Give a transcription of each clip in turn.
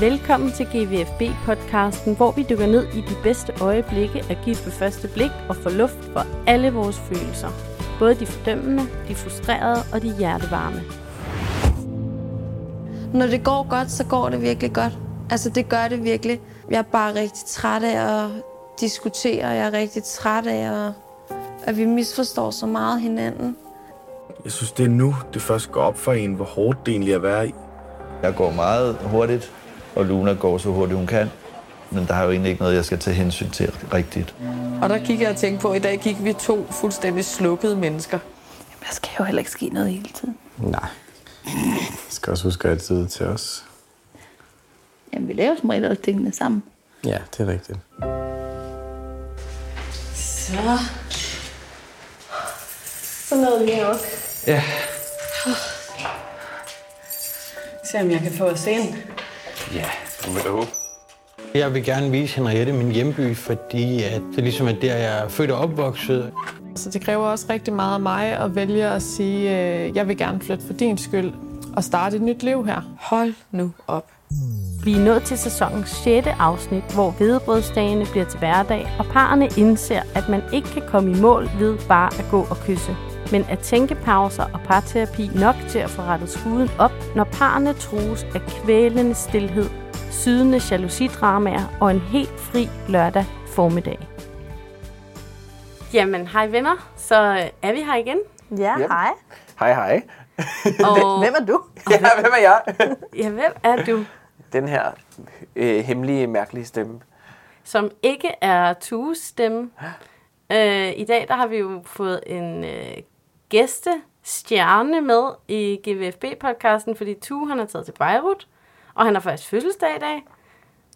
Velkommen til GVFB-podcasten, hvor vi dykker ned i de bedste øjeblikke af gift ved første blik og får luft for alle vores følelser. Både de fordømmende, de frustrerede og de hjertevarme. Når det går godt, så går det virkelig godt. Altså, det gør det virkelig. Jeg er bare rigtig træt af at diskutere. Jeg er rigtig træt af, at, at vi misforstår så meget hinanden. Jeg synes, det er nu, det først går op for en, hvor hårdt det egentlig er at være i. Jeg går meget hurtigt, og Luna går så hurtigt hun kan. Men der er jo egentlig ikke noget, jeg skal tage hensyn til rigtigt. Og der kigger jeg og tænker på, at i dag gik vi to fuldstændig slukkede mennesker. Jamen, der skal jo heller ikke ske noget hele tiden. Nej. Jeg skal også huske at tid til os. Jamen, vi laver som regel også tingene sammen. Ja, det er rigtigt. Så. Så nåede vi op. Ja. Se om jeg kan få os ind. Ja, det vil jeg håbe. Jeg vil gerne vise Henriette min hjemby, fordi at det ligesom er der, jeg er født og opvokset. Så det kræver også rigtig meget af mig at vælge at sige, at jeg vil gerne flytte for din skyld og starte et nyt liv her. Hold nu op. Vi er nået til sæsonens 6. afsnit, hvor hvedebrødsdagene bliver til hverdag, og parerne indser, at man ikke kan komme i mål ved bare at gå og kysse. Men at tænkepauser og parterapi nok til at få rettet skuden op, når parerne trues af kvælende stillhed, sydende jalousidramaer og en helt fri lørdag formiddag. Jamen, hej venner. Så er vi her igen. Ja, Yep. hej. Hej, hej. Og, Hvem er du? Ja, hvem er jeg? ja, hvem er du? Den her øh, hemmelige, mærkelige stemme. som ikke er Tues stemme. Øh, I dag der har vi jo fået en øh, gæstestjerne med i GVFB-podcasten, fordi Tue han er taget til Beirut, og han har faktisk fødselsdag i dag.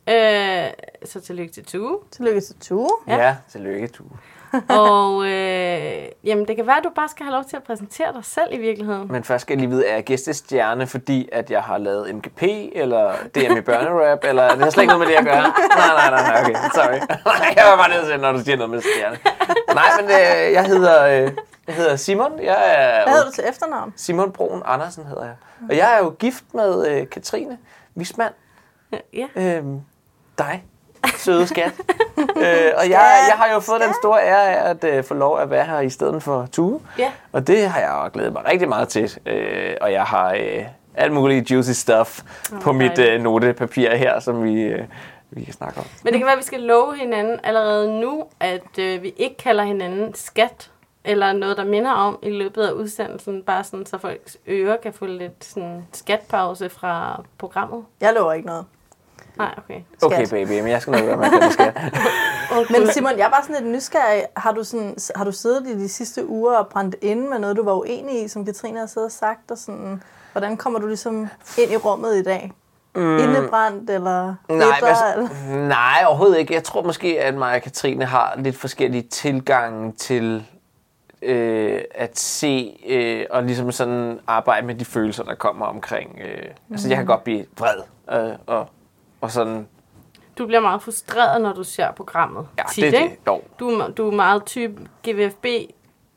Øh, så tillykke til Tue. Tillykke til Tue. Ja. Ja, tillykke, du. og øh, jamen, det kan være, at du bare skal have lov til at præsentere dig selv i virkeligheden. Men først skal jeg lige vide, er jeg gæstestjerne, fordi at jeg har lavet MGP, eller DM i børnerap, eller det har slet ikke noget med det at gøre? Nej, nej, nej, nej, okay, sorry. Jeg var bare nødt til, når du siger noget med stjerne. Nej, men øh, jeg hedder, øh, jeg hedder Simon. Jeg er Hvad hedder du til efternavn? Simon Broen Andersen hedder jeg. Og jeg er jo gift med øh, Katrine Wismand. Ja. Øhm, dig, søde skat. øh, og jeg, jeg har jo fået den store ære af at øh, få lov at være her i stedet for Tue. Ja. Og det har jeg jo glædet mig rigtig meget til. Øh, og jeg har øh, alt muligt juicy stuff oh, på mit øh, notepapir her, som vi, øh, vi kan snakke om. Men det kan være, at vi skal love hinanden allerede nu, at øh, vi ikke kalder hinanden skat, eller noget, der minder om i løbet af udsendelsen, bare sådan, så folks ører kan få lidt sådan skatpause fra programmet. Jeg lover ikke noget. Nej, okay. Okay, baby, men jeg skal nok gøre, hvad jeg skal. Men Simon, jeg er bare sådan lidt nysgerrig. Har du, sådan, har du siddet i de sidste uger og brændt ind med noget, du var uenig i, som Katrine har siddet og sagt? Og sådan, hvordan kommer du ligesom ind i rummet i dag? Mm. Indebrændt eller Nej, bitter, altså, eller? nej, overhovedet ikke. Jeg tror måske, at mig og Katrine har lidt forskellige tilgange til øh, at se øh, og ligesom sådan arbejde med de følelser, der kommer omkring. Øh. Mm. Altså, jeg kan godt blive vred øh, og, og sådan... Du bliver meget frustreret, når du ser programmet. Ja, tit, det er det. Jo. Du, du er meget type GVFB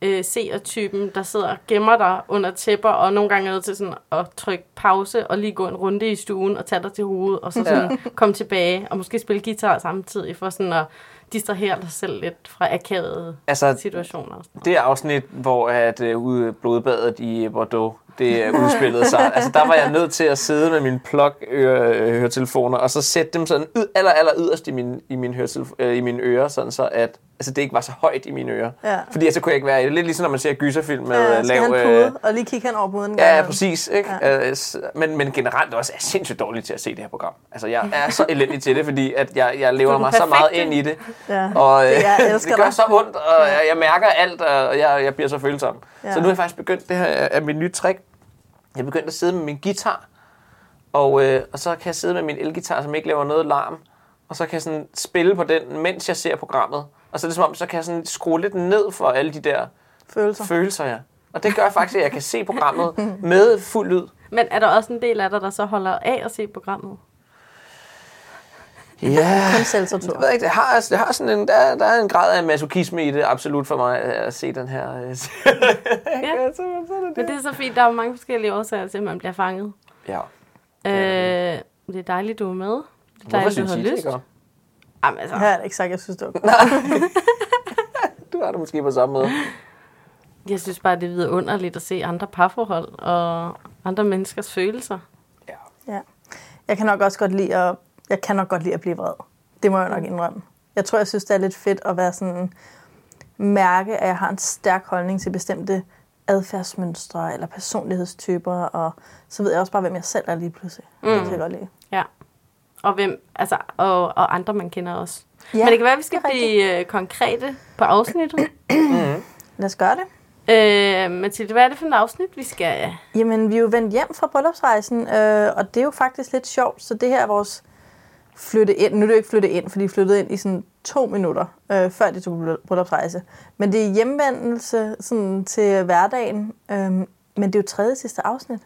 øh, seertypen, der sidder og gemmer dig under tæpper, og nogle gange er nødt til sådan at trykke pause og lige gå en runde i stuen og tage dig til hovedet, og så sådan komme tilbage og måske spille guitar samtidig for sådan at distrahere dig selv lidt fra akavede Altså, situationer. og sådan noget. det afsnit, hvor at, øh, ude blodbadet i Bordeaux, det øh, udspillede sig. Altså, der var jeg nødt til at sidde med mine plug-høretelefoner, og så sætte dem sådan aller, aller yderst i mine, i mine, høretelef- øh, i mine ører, sådan så at altså, det ikke var så højt i mine ører. Ja. Fordi så kunne jeg ikke være det. Lidt ligesom når man ser gyserfilm med Ja, øh, skal han lav... pude og lige kigge hen over puden en gang Ja, ja, præcis. Ikke? Ja. Men, men generelt også er jeg sindssygt dårlig til at se det her program. Altså, jeg er så elendig til det, fordi at jeg, jeg lever mig så meget ind i det. Ja. Og øh, Det- jeg det, gør dig. så ondt, og jeg, jeg mærker alt, og jeg, jeg bliver så følsom. Ja. Så nu har jeg faktisk begyndt, det her er mit nye trick. Jeg er begyndt at sidde med min guitar, og, øh, og så kan jeg sidde med min elgitar, som ikke laver noget larm. Og så kan jeg sådan spille på den, mens jeg ser programmet. Og så er det som om, så kan jeg sådan skrue lidt ned for alle de der Følelser. følelser, ja. Og det gør faktisk, at jeg kan se programmet med fuld lyd. Men er der også en del af dig, der så holder af at se programmet? Ja, Kun jeg ved ikke, det har, altså, det har sådan en, der, der er en grad af masochisme i det, absolut for mig, at se den her. øh, Ja. Men det er så fint, der er mange forskellige årsager til, at man bliver fanget. ja. Øh, Det er dejligt, du er med. Det er Hvorfor dejligt, du synes har I det lyst. ikke? Jamen, altså, Jeg har ikke sagt, at jeg synes, det var godt. Du har det måske på samme måde. jeg synes bare, det er vidunderligt at se andre parforhold og andre menneskers følelser. Ja. Jeg kan nok også godt lide at, jeg kan nok godt lide at blive vred. Det må jeg nok indrømme. Jeg tror, jeg synes, det er lidt fedt at være sådan, mærke, at jeg har en stærk holdning til bestemte adfærdsmønstre eller personlighedstyper, og så ved jeg også bare, hvem jeg selv er lige pludselig. Mm. Det kan jeg godt lide. Ja. Og, hvem, altså, og, og andre, man kender også. Ja, Men det kan være, at vi skal blive øh, konkrete på afsnittet. Lad os gøre det. øh, Mathilde, hvad er det for et afsnit, vi skal... Jamen, vi er jo vendt hjem fra bryllupsrejsen, øh, og det er jo faktisk lidt sjovt, så det her er vores flytte ind. Nu er det jo ikke flytte ind, for de flyttede ind i sådan to minutter, øh, før de tog bryllupsrejse. Men det er hjemvendelse sådan, til hverdagen, øh, men det er jo tredje sidste afsnit.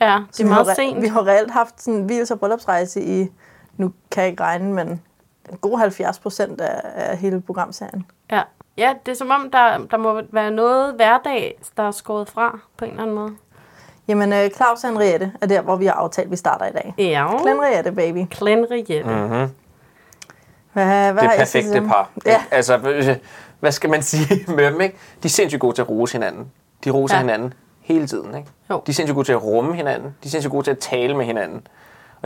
Ja, det Så er har meget re- sent. Vi har reelt haft sådan en hvilelse og bryllupsrejse i, nu kan jeg ikke regne, men en god 70 procent af, af hele programserien. Ja. ja, det er som om, der, der må være noget hverdag, der er skåret fra på en eller anden måde. Jamen, øh, Claus og Henriette er der, hvor vi har aftalt, at vi starter i dag. Ja. Henriette, baby. Henriette. Mm-hmm. Hvad, hvad Det perfekte par. Ja. Altså, øh, hvad skal man sige med dem, ikke? De er sindssygt gode til at rose hinanden. De roser ja. hinanden hele tiden, ikke? Jo. De er sindssygt gode til at rumme hinanden. De er sindssygt gode til at tale med hinanden.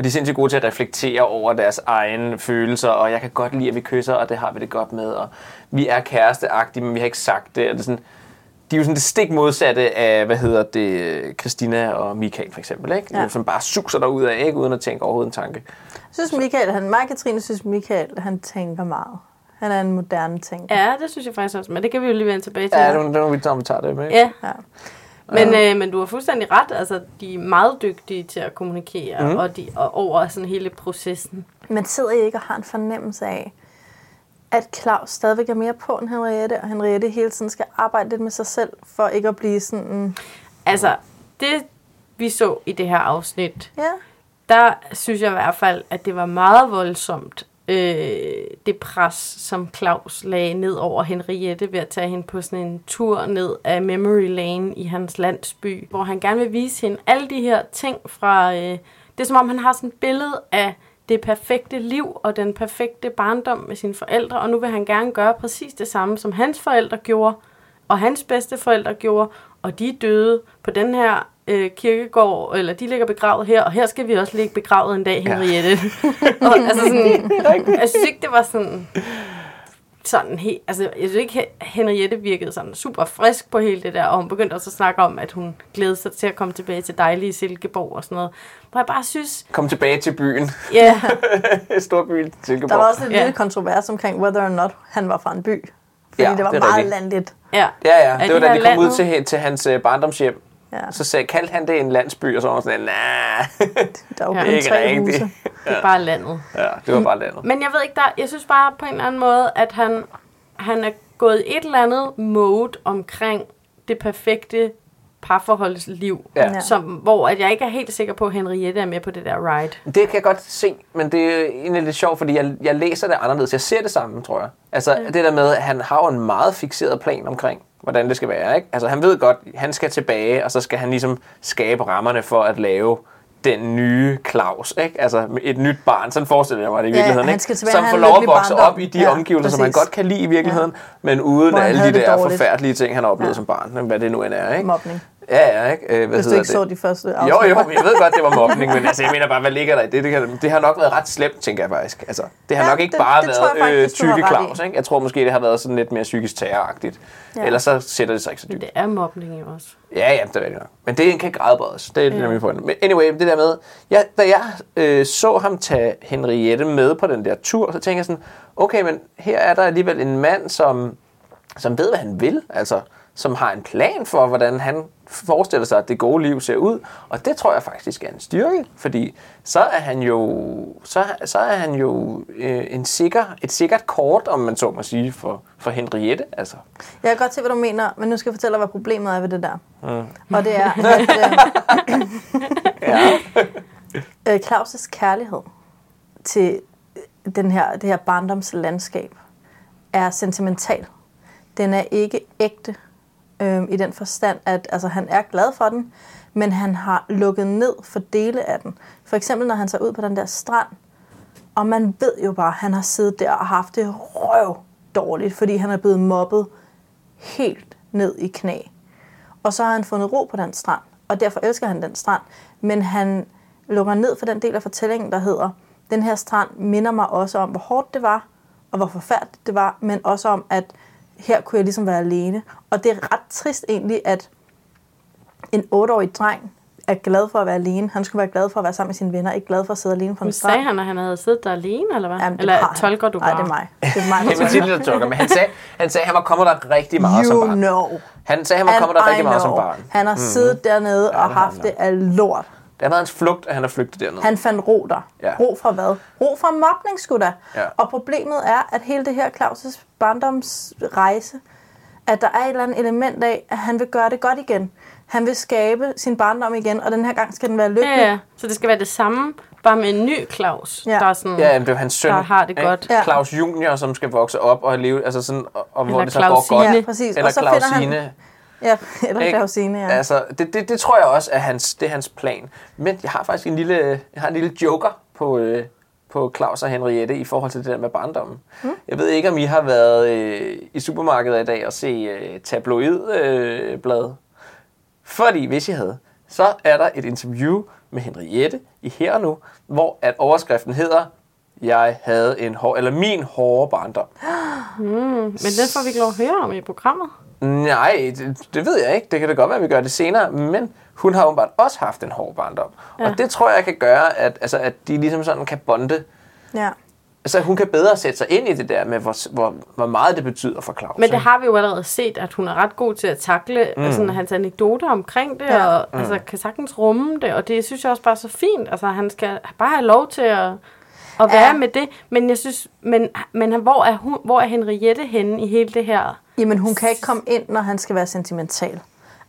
Og de er sindssygt gode til at reflektere over deres egne følelser, og jeg kan godt lide, at vi kysser, og det har vi det godt med, og vi er kæresteagtige, men vi har ikke sagt det. Og det er sådan, de er jo sådan det stik modsatte af, hvad hedder det, Christina og Michael for eksempel, ikke? Ja. Som bare suser derud af, ikke? Uden at tænke overhovedet en tanke. Jeg synes, Michael, han, mig Katrine synes, Michael, han tænker meget. Han er en moderne tænker. Ja, det synes jeg faktisk også, men det kan vi jo lige vende tilbage til. Ja, det er nu, vi tager, det med. Ja. ja. Men, øh, men du har fuldstændig ret. Altså, de er meget dygtige til at kommunikere, mm. og, de, og over sådan hele processen. Men sidder I ikke og har en fornemmelse af, at Claus stadigvæk er mere på end Henriette, og Henriette hele tiden skal arbejde lidt med sig selv, for ikke at blive sådan... Altså, det vi så i det her afsnit, Ja. der synes jeg i hvert fald, at det var meget voldsomt, øh, det pres, som Claus lagde ned over Henriette ved at tage hende på sådan en tur ned af Memory Lane i hans landsby, hvor han gerne vil vise hende alle de her ting fra... Øh, det er som om, han har sådan et billede af det perfekte liv og den perfekte barndom med sine forældre, og nu vil han gerne gøre præcis det samme, som hans forældre gjorde, og hans bedste forældre gjorde, og de døde på den her øh, kirkegård, eller de ligger begravet her, og her skal vi også ligge begravet en dag, Henriette. Ja. og, altså sådan, jeg synes ikke, det var sådan, sådan helt, altså jeg synes ikke, Henriette virkede sådan super frisk på hele det der, og hun begyndte også at snakke om, at hun glædede sig til at komme tilbage til dejlige Silkeborg og sådan noget. Hvor jeg bare synes, Kom tilbage til byen. ja, Storbyen Silkeborg. Der var også en Ja. lille kontrovers omkring, whether or not han var fra en by. Fordi Ja, det var det er meget rigtigt. landligt. ja, Ja, ja. Er Det de var da de kom ud landet? til, til hans øh, barndomshjem. Ja. Så sagde, kaldte han det en landsby, og så var han sådan, Der var Ja. kun ikke rigtigt. huse. det er bare landet. ja, det var bare landet. Men jeg ved ikke, der, jeg synes bare på en eller anden måde, at han, han er gået i et eller andet mode omkring det perfekte parforholdsliv, Ja. som, hvor at jeg ikke er helt sikker på, at Henriette er med på det der ride. Det kan jeg godt se, men det er egentlig lidt sjovt, fordi jeg, jeg læser det anderledes. Jeg ser det samme, tror jeg. Altså ja. det der med, at han har jo en meget fixeret plan omkring, hvordan det skal være. Ikke? Altså han ved godt, at han skal tilbage, og så skal han ligesom skabe rammerne for at lave den nye Claus, ikke? Altså et nyt barn, sådan forestiller jeg mig det i Ja, virkeligheden, han ikke? Som får lov at vokse op i de Ja, omgivelser, som han præcis. godt kan lide i virkeligheden, men uden alle de der dårligt. forfærdelige ting, han har oplevet Ja. som barn, hvad det nu end er, ikke? Mobning. Ja, ja, ikke? Øh, hvad Hvis du ikke det? så de første Jo, afsnit. jo, jeg ved godt, det var mobning, men altså, jeg mener bare, hvad ligger der i det? Det, kan, det har nok været ret slemt, tænker jeg faktisk. Altså, det har Ja, nok ikke det- bare det jeg været øh, du har tykke. Claus, ikke? Jeg tror måske, det har været sådan lidt mere psykisk terroragtigt. Ja. Ja. Ellers så sætter det sig ikke så Men dybt. det er mobning jo også. Ja, ja, det er rigtigt nok. Men det kan gradbredes. Det er det, der er pointe. Men anyway, det der med, ja, da jeg øh, så ham tage Henriette med på den der tur, så tænkte jeg sådan, okay, men her er der alligevel en mand, som, som ved, hvad han vil. Altså, som har en plan for, hvordan han forestiller sig, at det gode liv ser ud. Og det tror jeg faktisk er en styrke, fordi så er han jo, så, så er han jo øh, en sikker, et sikkert kort, om man så må sige, for, for Henriette. Altså. Jeg kan godt se, hvad du mener, men nu skal jeg fortælle dig, hvad problemet er ved det der. Mm. Og det er, at øh, Ja. øh, Claus' kærlighed til den her, det her barndomslandskab er sentimental. Den er ikke ægte øh, i den forstand, at altså, han er glad for den, men han har lukket ned for dele af den. For eksempel, når han tager ud på den der strand, og man ved jo bare, at han har siddet der og haft det røv dårligt, fordi han er blevet mobbet helt ned i knæ. Og så har han fundet ro på den strand, og derfor elsker han den strand. Men han lukker ned for den del af fortællingen, der hedder, den her strand minder mig også om, hvor hårdt det var, og hvor forfærdeligt det var, men også om, at her kunne jeg ligesom være alene. Og det er ret trist egentlig, at en 8-årig dreng er glad for at være alene. Han skulle være glad for at være sammen med sine venner, ikke glad for at sidde alene på en Men strand. sagde han, at han havde siddet der alene, eller hvad? Jamen, eller har han. tolker du Nej, bare? det er mig. Det er mig, Det er Mathilde, der tolker, men han sagde, han sagde, at han var kommet der rigtig meget som You barn. know. Han sagde, at han var kommet der rigtig meget som barn. Han har siddet dernede og har haft han det af lort. Det har været hans flugt, at han er flygtet dernede. Han fandt ro der. Ja. Ro fra hvad? Ro fra mobning, sgu da. Ja. Og problemet er, at hele det her Claus' barndomsrejse, at der er et eller andet element af, at han vil gøre det godt igen. Han vil skabe sin barndom igen, og den her gang skal den være lykkelig. Ja, ja. Så det skal være det samme, bare med en ny Claus, Ja. der er sådan, Ja, det er hans søn. der har det godt. Ja. Claus Junior, som skal vokse op og leve, altså sådan, og, og hvor det så går Clausine. godt. Ja, præcis. Eller Og så finder han- Clausine. Ja, eller Ikke? Clausine, ja. Altså, det, det, det tror jeg også er hans, det er hans plan. Men jeg har faktisk en lille, jeg har en lille joker på, øh, på Claus og Henriette i forhold til det der med barndommen. Mm. Jeg ved ikke, om I har været øh, i supermarkedet i dag og se øh, tabloidblad. Øh, blad. Fordi hvis I havde, så er der et interview med Henriette i Her og Nu, hvor at overskriften hedder, jeg havde en hår, eller min hårde barndom. Men den får vi ikke lov at høre om i programmet. Nej, det, det ved jeg ikke. Det kan da godt være, at vi gør det senere. Men hun har åbenbart også haft en hård barndom. Ja. Og det tror jeg kan gøre, at, altså, at de ligesom sådan kan bonde. ja. Altså hun kan bedre sætte sig ind i det der med, hvor, hvor, hvor meget det betyder for Claus. Men det har vi jo allerede set, at hun er ret god til at takle mm. altså, hans anekdoter omkring det, ja. og mm. altså, kan sagtens rumme det, og det synes jeg også bare er så fint. Altså, han skal bare have lov til at, at være Ja. med det. Men jeg synes, men, men hvor, er hun, hvor er Henriette henne i hele det her? Jamen, hun kan ikke komme ind, når han skal være sentimental.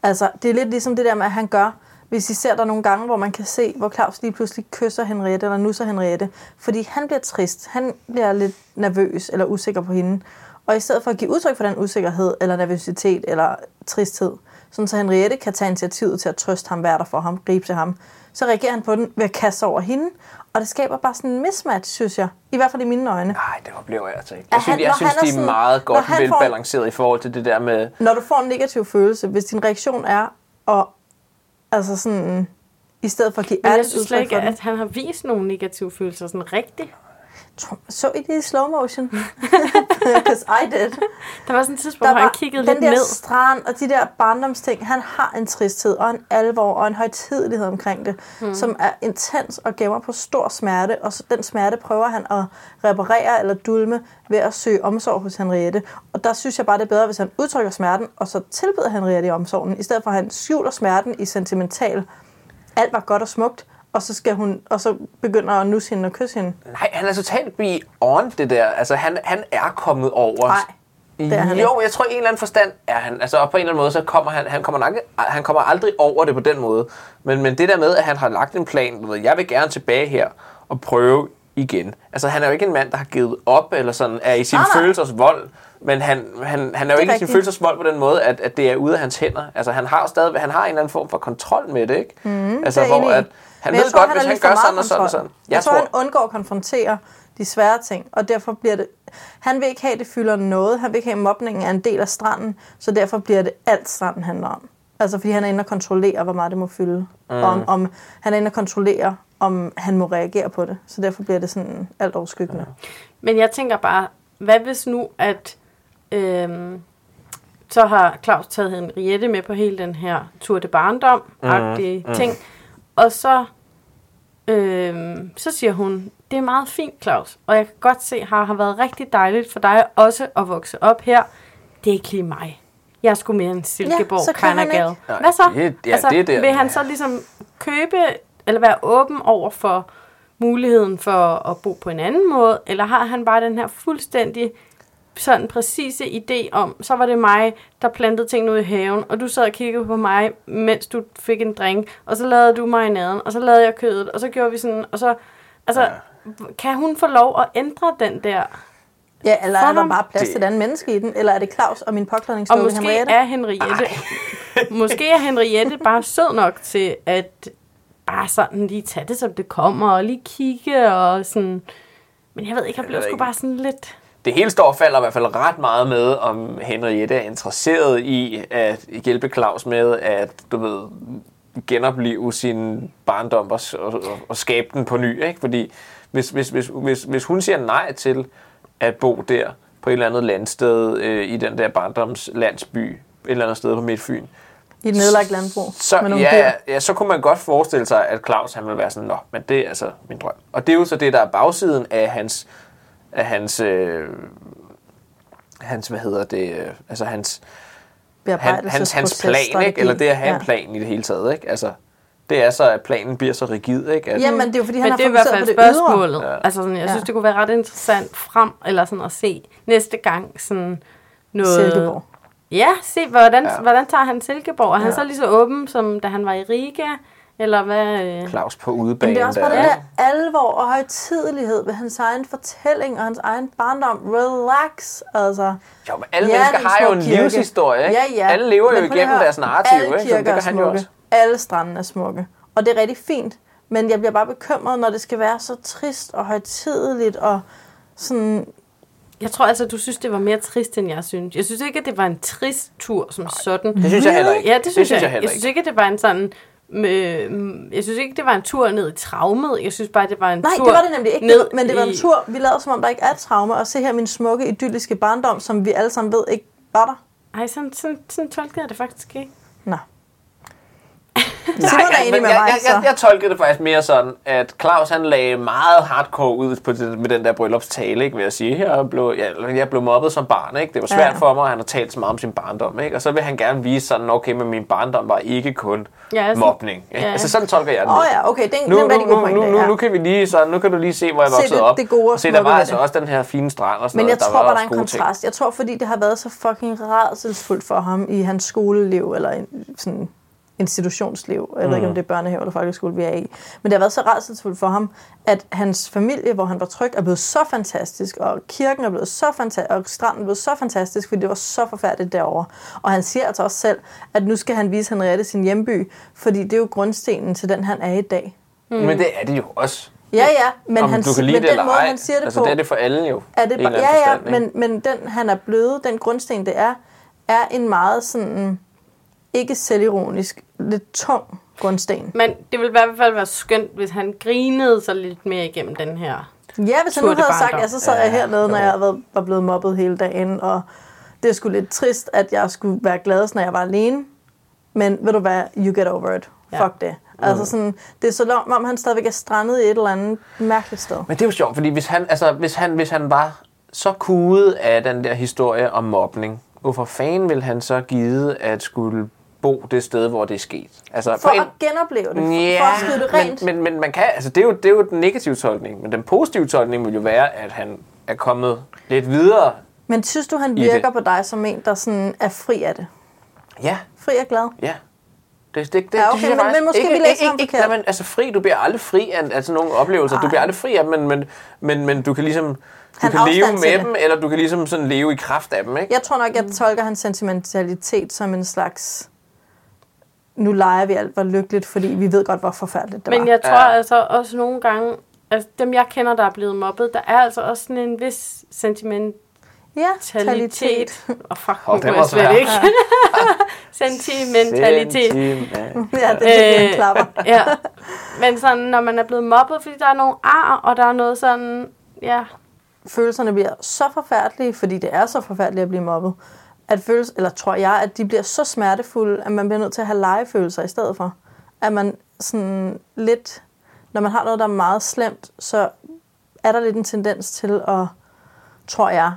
Altså, det er lidt ligesom det der med, at han gør, hvis I ser der nogle gange, hvor man kan se, hvor Claus lige pludselig kysser Henriette, eller nusser Henriette, fordi han bliver trist, han bliver lidt nervøs eller usikker på hende. Og i stedet for at give udtryk for den usikkerhed, eller nervøsitet, eller tristhed, sådan så Henriette kan tage initiativet til at trøste ham, være der for ham, gribe til ham, så reagerer han på den ved at kaste sig over hende, og det skaber bare sådan en mismatch, synes jeg. I hvert fald i mine øjne. Nej, det oplever jeg altså ikke. Jeg synes, han- jeg synes han er de er sådan- meget godt får- velbalanceret i forhold til det der med... Når du får en negativ følelse, hvis din reaktion er at, altså sådan, i stedet for at give Men jeg ærligt synes slet udtryk ikke, for at han har vist nogle negative følelser sådan rigtigt. Så I det i slow motion? Because I did. Der var sådan et tidspunkt, hvor han kiggede den lidt der ned. strand og de der barndomsting. Han har en tristhed og en alvor og en højtidelighed omkring det, hmm. som er intens og gemmer på stor smerte. Og så den smerte prøver han at reparere eller dulme ved at søge omsorg hos Henriette. Og der synes jeg bare, det er bedre, hvis han udtrykker smerten, og så tilbyder Henriette i omsorgen, i stedet for at han skjuler smerten i sentimental. Alt var godt og smukt, og så, skal hun, og så begynder at nusse hende og kysse hende. Nej, han er totalt beyond det der. Altså, han, han er kommet over... Nej, det er han jo, jeg tror i en eller anden forstand er han. Altså, og på en eller anden måde, så kommer han, han, kommer nok, han kommer aldrig over det på den måde. Men, men det der med, at han har lagt en plan, ved, jeg vil gerne tilbage her og prøve igen. Altså, han er jo ikke en mand, der har givet op, eller sådan, er i sin Nej, nej. følelsers vold. Men han, han, han er jo Det ikke i sin rigtigt. følelsers vold på den måde, at, at det er ude af hans hænder. Altså, han har stadig, han har en eller anden form for kontrol med det, ikke? Mm, altså, det er hvor at, han jeg ved tror, godt, han hvis han gør meget sådan og sådan og sådan. Jeg, tror, han undgår at konfrontere de svære ting, og derfor bliver det... Han vil ikke have, at det fylder noget. Han vil ikke have, at mobningen er en del af stranden, så derfor bliver det alt stranden handler om. Altså, fordi han er inde og kontrollere, hvor meget det må fylde. Mm. Om, om, han er inde og kontrollere, om han må reagere på det. Så derfor bliver det sådan alt overskyggende. Men jeg tænker bare, hvad hvis nu, at øhm, så har Claus taget Henriette med på hele den her tur til barndom-agtige mm, ting, og så, øhm, så siger hun, det er meget fint, Claus, og jeg kan godt se, at det har været rigtig dejligt for dig også at vokse op her. Det er ikke lige mig. Jeg skulle mere en Silkeborg Kajnagal. ikke. Hvad så? Det- ja, det er der. vil han så ligesom købe, eller være åben over for muligheden for at bo på en anden måde, eller har han bare den her fuldstændig sådan præcise idé om, så var det mig, der plantede tingene ud i haven, og du sad og kiggede på mig, mens du fik en drink, og så lavede du marinaden, og så lavede jeg kødet, og så gjorde vi sådan, og så, altså, ja. kan hun få lov at ændre den der Ja, eller er der bare plads Det- til et andet menneske i den? Eller er det Claus og min Og påklædningsdukke måske Henriette? er Henriette, måske er Henriette bare sød nok til at bare sådan lige tage det, som det kommer, og lige kigge og sådan... Men jeg ved ikke, jeg blev sgu bare sådan lidt... Det hele står og falder i hvert fald ret meget med, om Henriette er interesseret i at hjælpe Claus med at, du ved, genopleve sin barndom og, og, og, skabe den på ny. Ikke? Fordi hvis, hvis, hvis, hvis, hvis hun siger nej til at bo der på et eller andet landsted øh, i den der barndomslandsby, et eller andet sted på Midtfyn, I et nedlagt landbrug så, med nogle ja, ja, så kunne man godt forestille sig, at Claus han vil være sådan, nå, men det er altså min drøm. Og det er jo så det, der er bagsiden af hans, af hans, øh, hans hvad hedder det, øh, altså hans, han, hans, hans plan, ikke? eller det at have Ja. en plan i det hele taget, ikke? Altså, det er så, at planen bliver så rigid, ikke? At, Jamen, det er jo fordi, han Men har det er i hvert fokuseret fald på det ydre. spørgsmålet. Ja. Altså sådan, jeg Ja. synes, det kunne være ret interessant frem, eller sådan at se næste gang sådan noget... Silkeborg. Ja, se, hvordan, Ja. hvordan tager han Silkeborg? Er han Ja. så lige så åben, som da han var i Riga? Eller hvad? øh? Claus på Men udebane. det er også bare der, den ikke? der alvor og højtidelighed ved hans egen fortælling og hans egen barndom. Relax, altså. Jo, men alle Ja, mennesker har jo en kirke. livshistorie, ikke? Ja, ja. Alle lever jo Men lige igennem deres narrativ, alle ikke? Så kirker det er kan han jo smukke. også. Alle stranden er smukke. Og det er rigtig fint. Men jeg bliver bare bekymret, når det skal være så trist og højtideligt og sådan... Jeg tror altså, du synes, det var mere trist, end jeg synes. Jeg synes ikke, at det var en trist tur som sådan. Det synes jeg heller ikke. Ja, det synes, jeg, heller jeg synes ikke, at det var en sådan... Øh, jeg synes ikke, det var en tur ned i traumet. Jeg synes bare, det var en Nej, tur det var det nemlig ikke. ned Men det var en tur, vi lavede som om, der ikke er traume. Og se her min smukke, idylliske barndom, som vi alle sammen ved ikke var der. Ej, sådan, sådan, sådan tolkede jeg det faktisk ikke. Nej, er ja, enig med jeg, mig, jeg, jeg, så. jeg tolkede det faktisk mere sådan, at Claus han lagde meget hardcore ud på det, med den der bryllupstale, ikke, vil jeg sige. Jeg blev, jeg, jeg blev mobbet som barn, ikke? Det var svært Ja. for mig, og han har talt så meget om sin barndom, ikke? Og så vil han gerne vise sådan, okay, men min barndom var ikke kun Ja, altså- mobning. Ikke? ja. Altså sådan tolker jeg det. Åh oh, ja, okay, det er, Nu, en nu, god nu, nu, nu, ja. nu, kan vi lige sådan, nu kan du lige se, hvor jeg Se voksede op. det gode se, der var ved altså også den her fine strand og sådan Men jeg noget. tror var bare, der er en kontrast. Jeg tror, fordi det har været så fucking rædselsfuldt for ham i hans skoleliv, eller sådan institutionsliv. Jeg ved ikke, om det er børnehave eller folkeskole, vi er i. Men det har været så rædselsfuldt for ham, at hans familie, hvor han var tryg, er blevet så fantastisk, og kirken er blevet så fantastisk, og stranden er blevet så fantastisk, fordi det var så forfærdeligt derovre. Og han siger altså også selv, at nu skal han vise Henriette sin hjemby, fordi det er jo grundstenen til den, han er i dag. Men det er det jo også. Ja, ja, men, Om han, du kan lide men det den eller måde, ej. han siger det altså, på, det er det for alle jo. er det bare, ja, ja, forstand, men, men den, han er blevet, den grundsten, det er, er en meget sådan, ikke selvironisk, lidt tung grundsten. Men det ville i hvert fald være skønt, hvis han grinede sig lidt mere igennem den her. Ja, hvis han nu havde sagt, barndom. ja, så sad jeg hernede, når jeg var, var blevet mobbet hele dagen, og det er sgu lidt trist, at jeg skulle være gladest, når jeg var alene. Men ved du hvad, you get over it. Ja. Fuck det. Altså sådan, det er så som om, han stadigvæk er strandet i et eller andet mærkeligt sted. Men det er jo sjovt, fordi hvis han, altså, hvis han, hvis han var så kudet af den der historie om mobning, hvorfor fanden vil han så give at skulle bo det sted, hvor det er sket? Altså, For en- at genopleve det, for, Ja, for at skrive det rent. Men, men, men man kan, altså det er, jo, det er jo den negative tolkning, men den positive tolkning vil jo være, at han er kommet lidt videre. Men synes du, han virker det. på dig som en, der sådan er fri af det? Ja, Fri og glad? ja. Det, det, det, Ja, okay, det synes jeg men- faktisk- men måske ikke, vi læser ikke, ikke, nej, men, altså fri, du bliver aldrig fri af altså, nogle oplevelser. Du Ej. bliver aldrig fri af dem, men, men, men, men du kan ligesom du Han kan leve med det. dem, eller du kan ligesom sådan leve i kraft af dem, ikke? Jeg tror nok, jeg tolker hans sentimentalitet som en slags... Nu leger vi alt var lykkeligt, fordi vi ved godt, hvor forfærdeligt det Men var. jeg tror Ja. altså også nogle gange, altså dem jeg kender, der er blevet mobbet, der er altså også sådan en vis sentimentalitet. Ja, talitet. Åh, oh, fuck, oh, det var jeg slet ikke. Sentimentalitet. Sentiment. Ja, det er en Øh, klapper. ja. Men sådan, når man er blevet mobbet, fordi der er nogle ar, og der er noget sådan, ja, Følelserne bliver så forfærdelige, fordi det er så forfærdeligt at blive mobbet. At føles, eller tror jeg, at de bliver så smertefulde, at man bliver nødt til at have legefølelser i stedet for. At man sådan lidt, når man har noget, der er meget slemt, så er der lidt en tendens til at, tror jeg,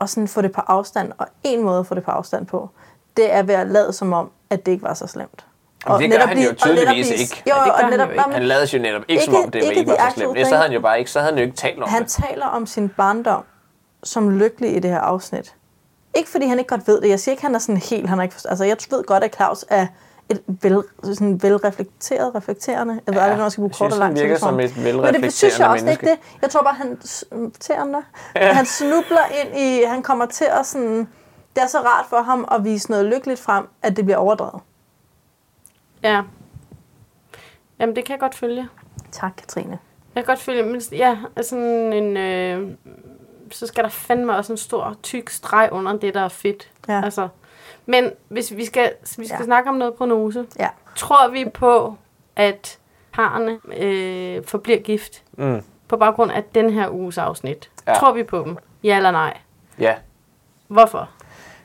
at sådan få det på afstand. Og en måde at få det på afstand på, det er ved at lade som om, at det ikke var så slemt. Og det gør han jo blive- og tydeligvis blive- ikke. Jo, Ja, det gør og han netop, jo ikke. Han lavede jo netop ikke, som Ikke- om det ikke ikke var så slemt. Så havde han jo bare ikke, så havde han jo ikke talt om Han det. taler om sin barndom som lykkelig i det her afsnit. Ikke fordi han ikke godt ved det. Jeg siger ikke, han er sådan helt... Han er ikke, altså, jeg ved godt, at Claus er et vel, sådan velreflekteret, reflekterende. Jeg ved aldrig, når jeg skal bruge jeg kort synes, og han lang tid. virker for ham. som et Men det synes jeg velreflekterende også ikke menneske. det. Jeg tror bare, han, irriterende. han snubler ind i, han kommer til at sådan, det er så rart for ham at vise noget lykkeligt frem, at det bliver overdrevet. Ja. Jamen, det kan jeg godt følge. Tak, Katrine. Jeg kan godt følge, men ja, altså en, øh, så skal der fandme også en stor, tyk streg under det, der er fedt. Ja. Altså, men hvis vi skal, vi skal Ja. snakke om noget prognose, Ja. tror vi på, at parerne øh, forbliver gift Mm. på baggrund af den her uges afsnit? Ja. Ja. Tror vi på dem? Ja eller nej? Ja, Hvorfor?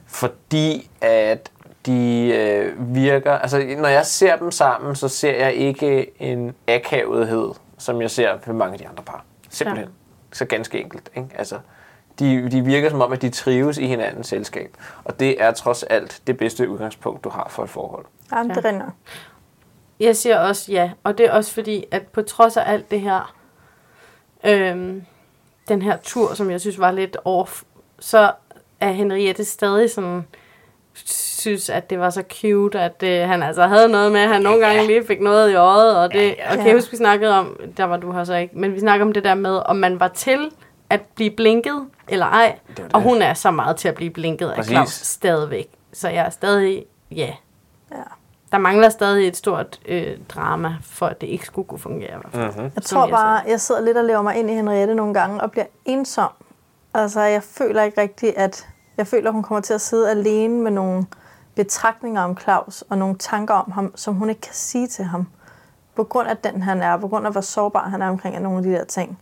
fordi at de øh, virker... Altså, når jeg ser dem sammen, så ser jeg ikke en akavethed, som jeg ser ved mange af de andre par. Simpelthen. Ja. Så ganske enkelt. Ikke? Altså, de, de virker som om, at de trives i hinandens selskab. Og det er trods alt det bedste udgangspunkt, du har for et forhold. Jamen, det rinder. Jeg siger også ja, og det er også fordi, at på trods af alt det her, øhm, den her tur, som jeg synes var lidt off, så er Henriette stadig sådan, synes, at det var så cute, at øh, han altså havde noget med, at han nogle gange lige fik noget i øjet, og det, og kan jeg huske, vi snakkede om, der var du her så ikke, men vi snakkede om det der med, om man var til at blive blinket, eller ej, det. og hun er så meget til at blive blinket af Præcis. Claus stadigvæk, så jeg er stadig, ja, Ja. der mangler stadig et stort øh, drama, for at det ikke skulle kunne fungere. Mm-hmm. Jeg tror bare, jeg sidder lidt og lever mig ind i Henriette nogle gange og bliver ensom. Altså, jeg føler ikke rigtigt, at... Jeg føler, hun kommer til at sidde alene med nogle betragtninger om Claus og nogle tanker om ham, som hun ikke kan sige til ham. På grund af den, han er, på grund af, hvor sårbar han er omkring nogle af de der ting.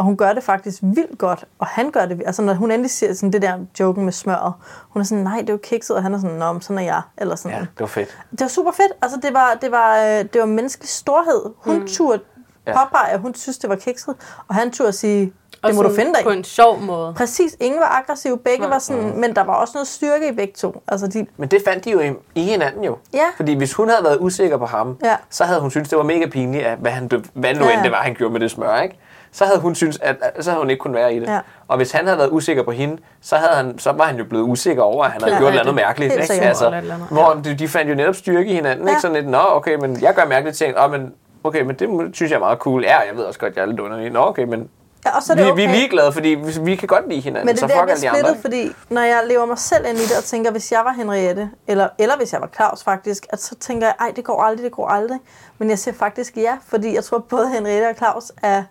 Og hun gør det faktisk vildt godt, og han gør det... Altså, når hun endelig siger sådan det der joken med smøret, hun er sådan, nej, det er jo kikset, og han er sådan, nå, sådan er jeg. Eller sådan. Ja, det var fedt. Det var super fedt. Altså, det var, det var, øh, det var menneskelig storhed. Hun mm. turde Ja. påpege, at hun synes, det var kikset, og han turde sige, Og det må du finde dig På en sjov måde. Præcis, ingen var aggressiv, begge var sådan, men der var også noget styrke i begge to. Altså, de, Men det fandt de jo i, i hinanden jo. Ja. Fordi hvis hun havde været usikker på ham, Ja. så havde hun syntes, det var mega pinligt, at hvad, han, hvad nu Ja, end det var, han gjorde med det smør, ikke? Så havde hun syntes, at, så havde hun ikke kunnet være i det. Ja. Og hvis han havde været usikker på hende, så, havde han, så var han jo blevet usikker over, at han havde Ja, gjort ja, noget det- mærkeligt. helt Ikke? Altså, andet, hvor de, de fandt jo netop styrke i hinanden. Ja. Ikke? Sådan lidt, nå okay, men jeg gør mærkelige ting. Åh, men, okay, men det synes jeg er meget cool. Ja, jeg ved også godt, jeg er lidt underlig. Nå okay, men ja, og så er vi, det okay. vi er ligeglade, fordi vi, vi kan godt lide hinanden. Men det så er der, fuck jeg bliver splittet, fordi når jeg lever mig selv ind i det og tænker, hvis jeg var Henriette, eller, eller hvis jeg var Claus faktisk, at så tænker jeg, ej, det går aldrig, det går aldrig. Men jeg siger faktisk ja, fordi jeg tror, både Henriette og Claus er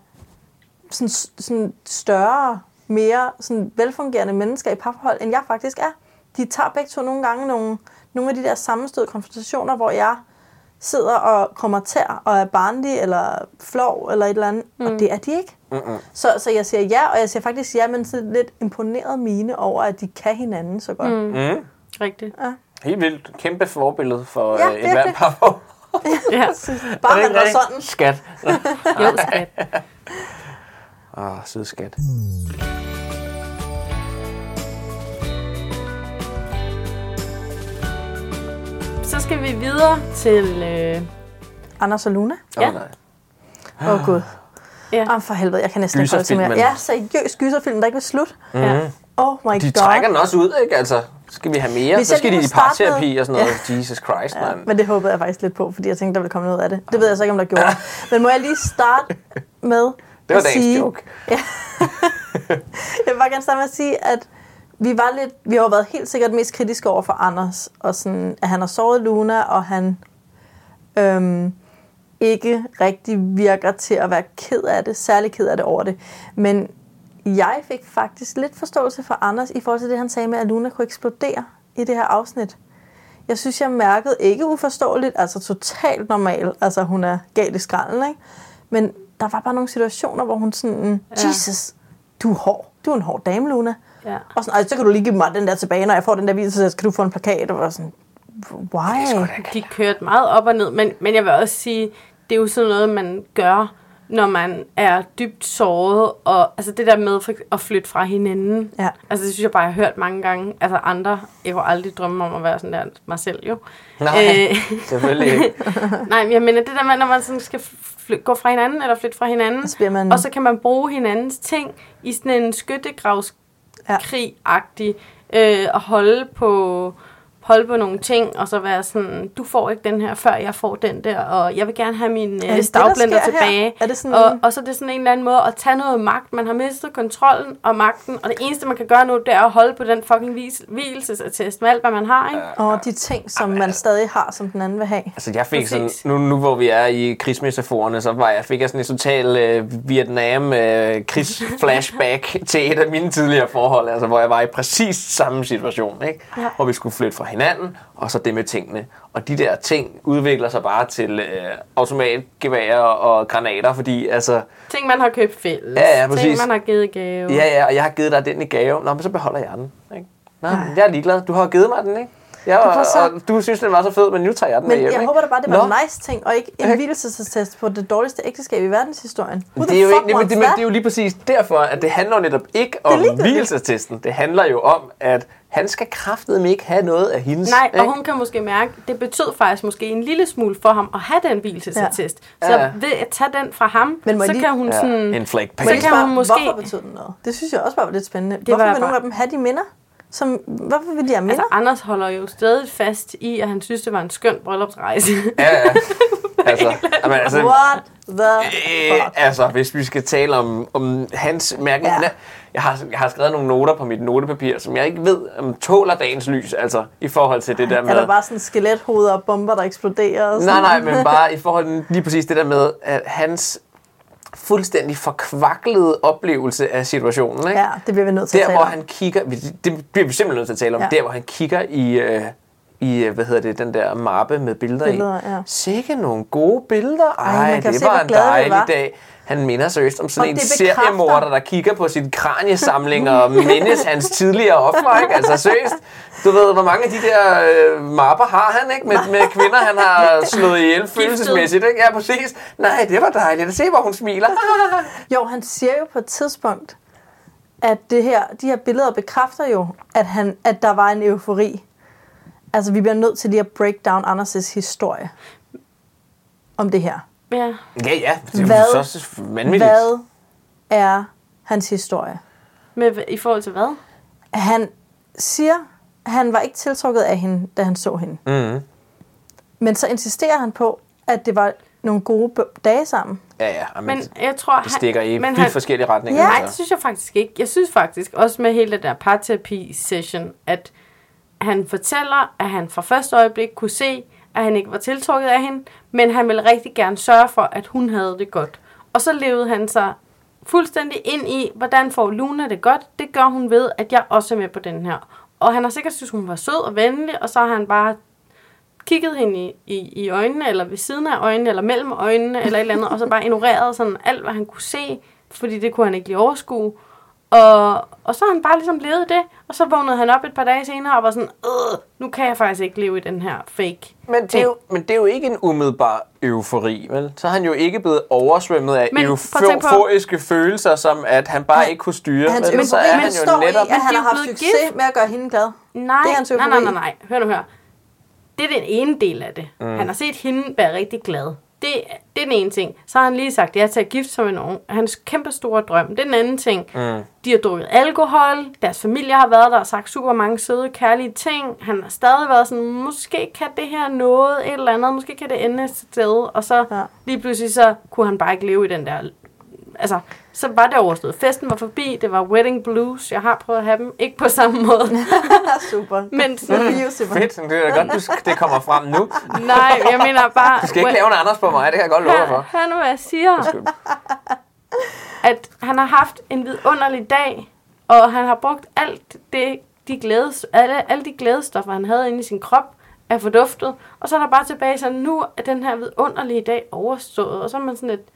sådan, sådan større, mere sådan velfungerende mennesker i parforhold, end jeg faktisk er. De tager begge to nogle gange nogle, nogle af de der sammenstød konfrontationer, hvor jeg sidder og kommer tær og er barnlig eller flov eller et eller andet, mm. og det er de ikke. Mm-mm. Så, så jeg siger ja, og jeg siger faktisk ja, men sådan lidt imponeret mine over, at de kan hinanden så godt. Mm. Mm. Rigtigt. Ja. Helt vildt. Kæmpe forbillede for Ja, ja, et hvert par Ja. Bare han var sådan. Skat. Jo, skat. Oh, sød skat. Så skal vi videre til... Øh, Anders og Luna. Åh, Ja. nej. Åh oh, gud. Ja. Jamen for helvede, jeg kan næsten ikke holde til mere. Gyserfilmen. Ja, seriøs gyserfilm, der ikke vil slutte. ja. Oh my De god. trækker den også ud, ikke? Altså, skal vi have mere? Hvis så jeg skal lige de må i parterapi med- og sådan noget. Jesus Christ, Ja, mand. men det håbede jeg faktisk lidt på, fordi jeg tænkte, der ville komme noget af det. Det ved jeg så ikke, om der gjorde. Men må jeg lige starte med Det var dagens sige... joke. jeg vil bare gerne starte med at sige, at vi var lidt, vi har været helt sikkert mest kritiske over for Anders, og sådan, at han har såret Luna, og han øhm, ikke rigtig virker til at være ked af det, særlig ked af det over det. Men jeg fik faktisk lidt forståelse for Anders i forhold til det, han sagde med, at Luna kunne eksplodere i det her afsnit. Jeg synes, jeg mærkede ikke uforståeligt, altså totalt normal, altså hun er galt i skralden, ikke? Men der var bare nogle situationer, hvor hun sådan, Ja. Jesus, du er hård. Du er en hård dame, Luna. Ja. Og sådan, "Ej, så kan du lige give mig den der tilbage, når jeg får den der video, så kan du få en plakat. Og sådan, why? De kørte meget op og ned, men, men jeg vil også sige, det er jo sådan noget, man gør, når man er dybt såret, og altså det der med at flytte fra hinanden, Ja. altså det synes jeg bare, jeg har hørt mange gange, altså andre, jeg kunne aldrig drømme om at være sådan der, mig selv jo. Nej, Øh, selvfølgelig ikke. Nej, men jeg mener det der med, når man sådan skal fly- gå fra hinanden, eller flytte fra hinanden, Så man- og så kan man bruge hinandens ting i sådan en skyttegravskrig-agtig, øh, og holde på, holde på nogle ting, og så være sådan, du får ikke den her, før jeg får den der, og jeg vil gerne have min øh, stavblender der sker her? tilbage. Er det sådan- og, og så er det sådan en eller anden måde at tage noget magt. Man har mistet kontrollen og magten, og det eneste, man kan gøre nu, det er at holde på den fucking vis- hvielsesattest med alt, hvad man har, ikke? Og de ting, som man stadig har, som den anden vil have. Altså jeg fik sådan, Præcis. nu, nu hvor vi er i krigsmetaforerne, så var jeg, fik jeg sådan en total øh, Vietnam øh, krigsflashback til et af mine tidligere forhold, altså hvor jeg var i præcis samme situation, ikke? Ja. hvor vi skulle flytte fra hinanden, og så det med tingene. Og de der ting udvikler sig bare til øh, automatgeværer og granater, fordi altså, Ting, man har købt fælles. Ja, ja, Ting, præcis. man har givet gave. ja ja, og jeg har givet dig den i gave, nå, men så beholder jeg den. Ikke? Nå, men jeg er ligeglad, du har givet mig den, ikke? Ja, og, så- og du synes, den var så fed, men nu tager jeg den med Men hjem. jeg ikke? håber da bare, det var Nå. en nice ting, og ikke en hvilelsesattest på det dårligste ægteskab i verdenshistorien. Who Det er, jo ikke, men, det, men det er jo lige præcis derfor, at det handler jo netop ikke om ligegyldigt. hvielsetesten. Det handler jo om, at han skal kraftedeme ikke have noget af hendes. Nej, og ikke? hun kan måske mærke, det betød faktisk måske en lille smule for ham at have den hvielsesattest. Ja. Så Ja. ved at tage den fra ham, Men så lige- kan hun Ja, sådan... en flake lige kan spørge, hun måske- Hvorfor betød den noget? Det synes jeg også bare var lidt spændende. var hvorfor vil bare- nogle af dem have de minder? Som, hvorfor vil de have minder? Altså, Anders holder jo stadig fast i, at han synes, det var en skøn bryllupsrejse. Ja, ja. Altså, jamen, altså, What the øh, fuck? altså, hvis vi skal tale om, om hans mærke... Ja. Jeg, har, jeg har skrevet nogle noter på mit notepapir, som jeg ikke ved, om tåler dagens lys, altså i forhold til det der med... Er der bare sådan skelethoveder og bomber, der eksploderer? Og Nej, sådan? nej, men bare i forhold til lige præcis det der med, at hans fuldstændig forkvaklede oplevelse af situationen, ikke? Ja, det bliver vi nødt til at der tale hvor om. han kigger, det bliver vi simpelthen nødt til at tale om, ja. der hvor han kigger i, øh, i øh, hvad hedder det, den der mappe med billeder, Billeder, i. ja. Sikke nogle gode billeder. Ej, Ej, det se, var en dejlig var. dag. Han minder seriøst om sådan Og en seriemorder, der kigger på sin kraniesamling og mindes hans tidligere ofre, ikke? Altså seriøst. Du ved, hvor mange af de der øh, mapper har han, ikke? Med, med kvinder, han har slået ihjel følelsesmæssigt, ikke? Ja, præcis. Nej, det var dejligt. Se, hvor hun smiler. Jo, han siger jo på et tidspunkt, at det her, de her billeder bekræfter jo, at, han, at der var en eufori. Altså, vi bliver nødt til lige at break down Anders' historie om det her. Ja. Ja, ja. Det er Hvad- så vanvittigt. Hvad er hans historie? Med, I forhold til hvad? Han siger, at han var ikke tiltrukket af hende, da han så hende. Mm. Men så insisterer han på, at det var nogle gode b- dage sammen. Ja, ja. Amen, Men jeg tror, det stikker i men vidt forskellige retninger. Ja. Nej, det altså. synes jeg faktisk ikke. Jeg synes faktisk, også med hele det der parterapi-session, at han fortæller, at han fra første øjeblik kunne se, at han ikke var tiltrukket af hende, men han ville rigtig gerne sørge for, at hun havde det godt. Og så levede han sig fuldstændig ind i, hvordan får Luna det godt. Det gør hun ved, at jeg også er med på den her. Og han har sikkert synes, hun var sød og venlig, og så har han bare kigget hende i, i, i øjnene, eller ved siden af øjnene, eller mellem øjnene, eller et eller andet, og så bare ignoreret sådan alt, hvad han kunne se, fordi det kunne han ikke lige overskue. Og, og så har han bare ligesom levet det, og så vågnede han op et par dage senere og var sådan, øh, nu kan jeg faktisk ikke leve i den her fake Men det, er jo, men det er jo ikke en umiddelbar eufori, vel? Så er han jo ikke blevet oversvømmet af Men tænke på- euforiske følelser, som at han bare Han- ikke kunne styre. Hans vel? Så er han jo netop... i, at han er har haft blevet succes gift. med at gøre hende glad. Nej, Det er hans nej, nej, nej, nej. Hør nu, hør. Det er den ene del af det. Mm. Han har set hende være rigtig glad. Det, det er den ene ting. Så har han lige sagt ja til at gifte sig med nogen. Hans kæmpe store drøm. Det er den anden ting. Mm. De har drukket alkohol. Deres familie har været der og sagt super mange søde, kærlige ting. Han har stadig været sådan, måske kan det her noget, et eller andet. Måske kan det ende et sted. Og så Ja. ja. lige pludselig så kunne han bare ikke leve i den der... Altså, så var det overstået. Festen var forbi. Det var wedding blues. Jeg har prøvet at have dem. Ikke på samme måde. Super. Men you, Simon. Fedt, det er godt, du, det kommer frem nu. Nej, jeg mener bare... Du skal ikke lave en Anders på mig, det kan jeg godt love for. hør nu, hvad jeg siger. At han har haft en vidunderlig dag, og han har brugt alt det, de glædes, alle, alle de glædestoffer, han havde inde i sin krop, er forduftet. Og så er der bare tilbage sådan, nu er den her vidunderlige dag overstået. Og så er man sådan lidt,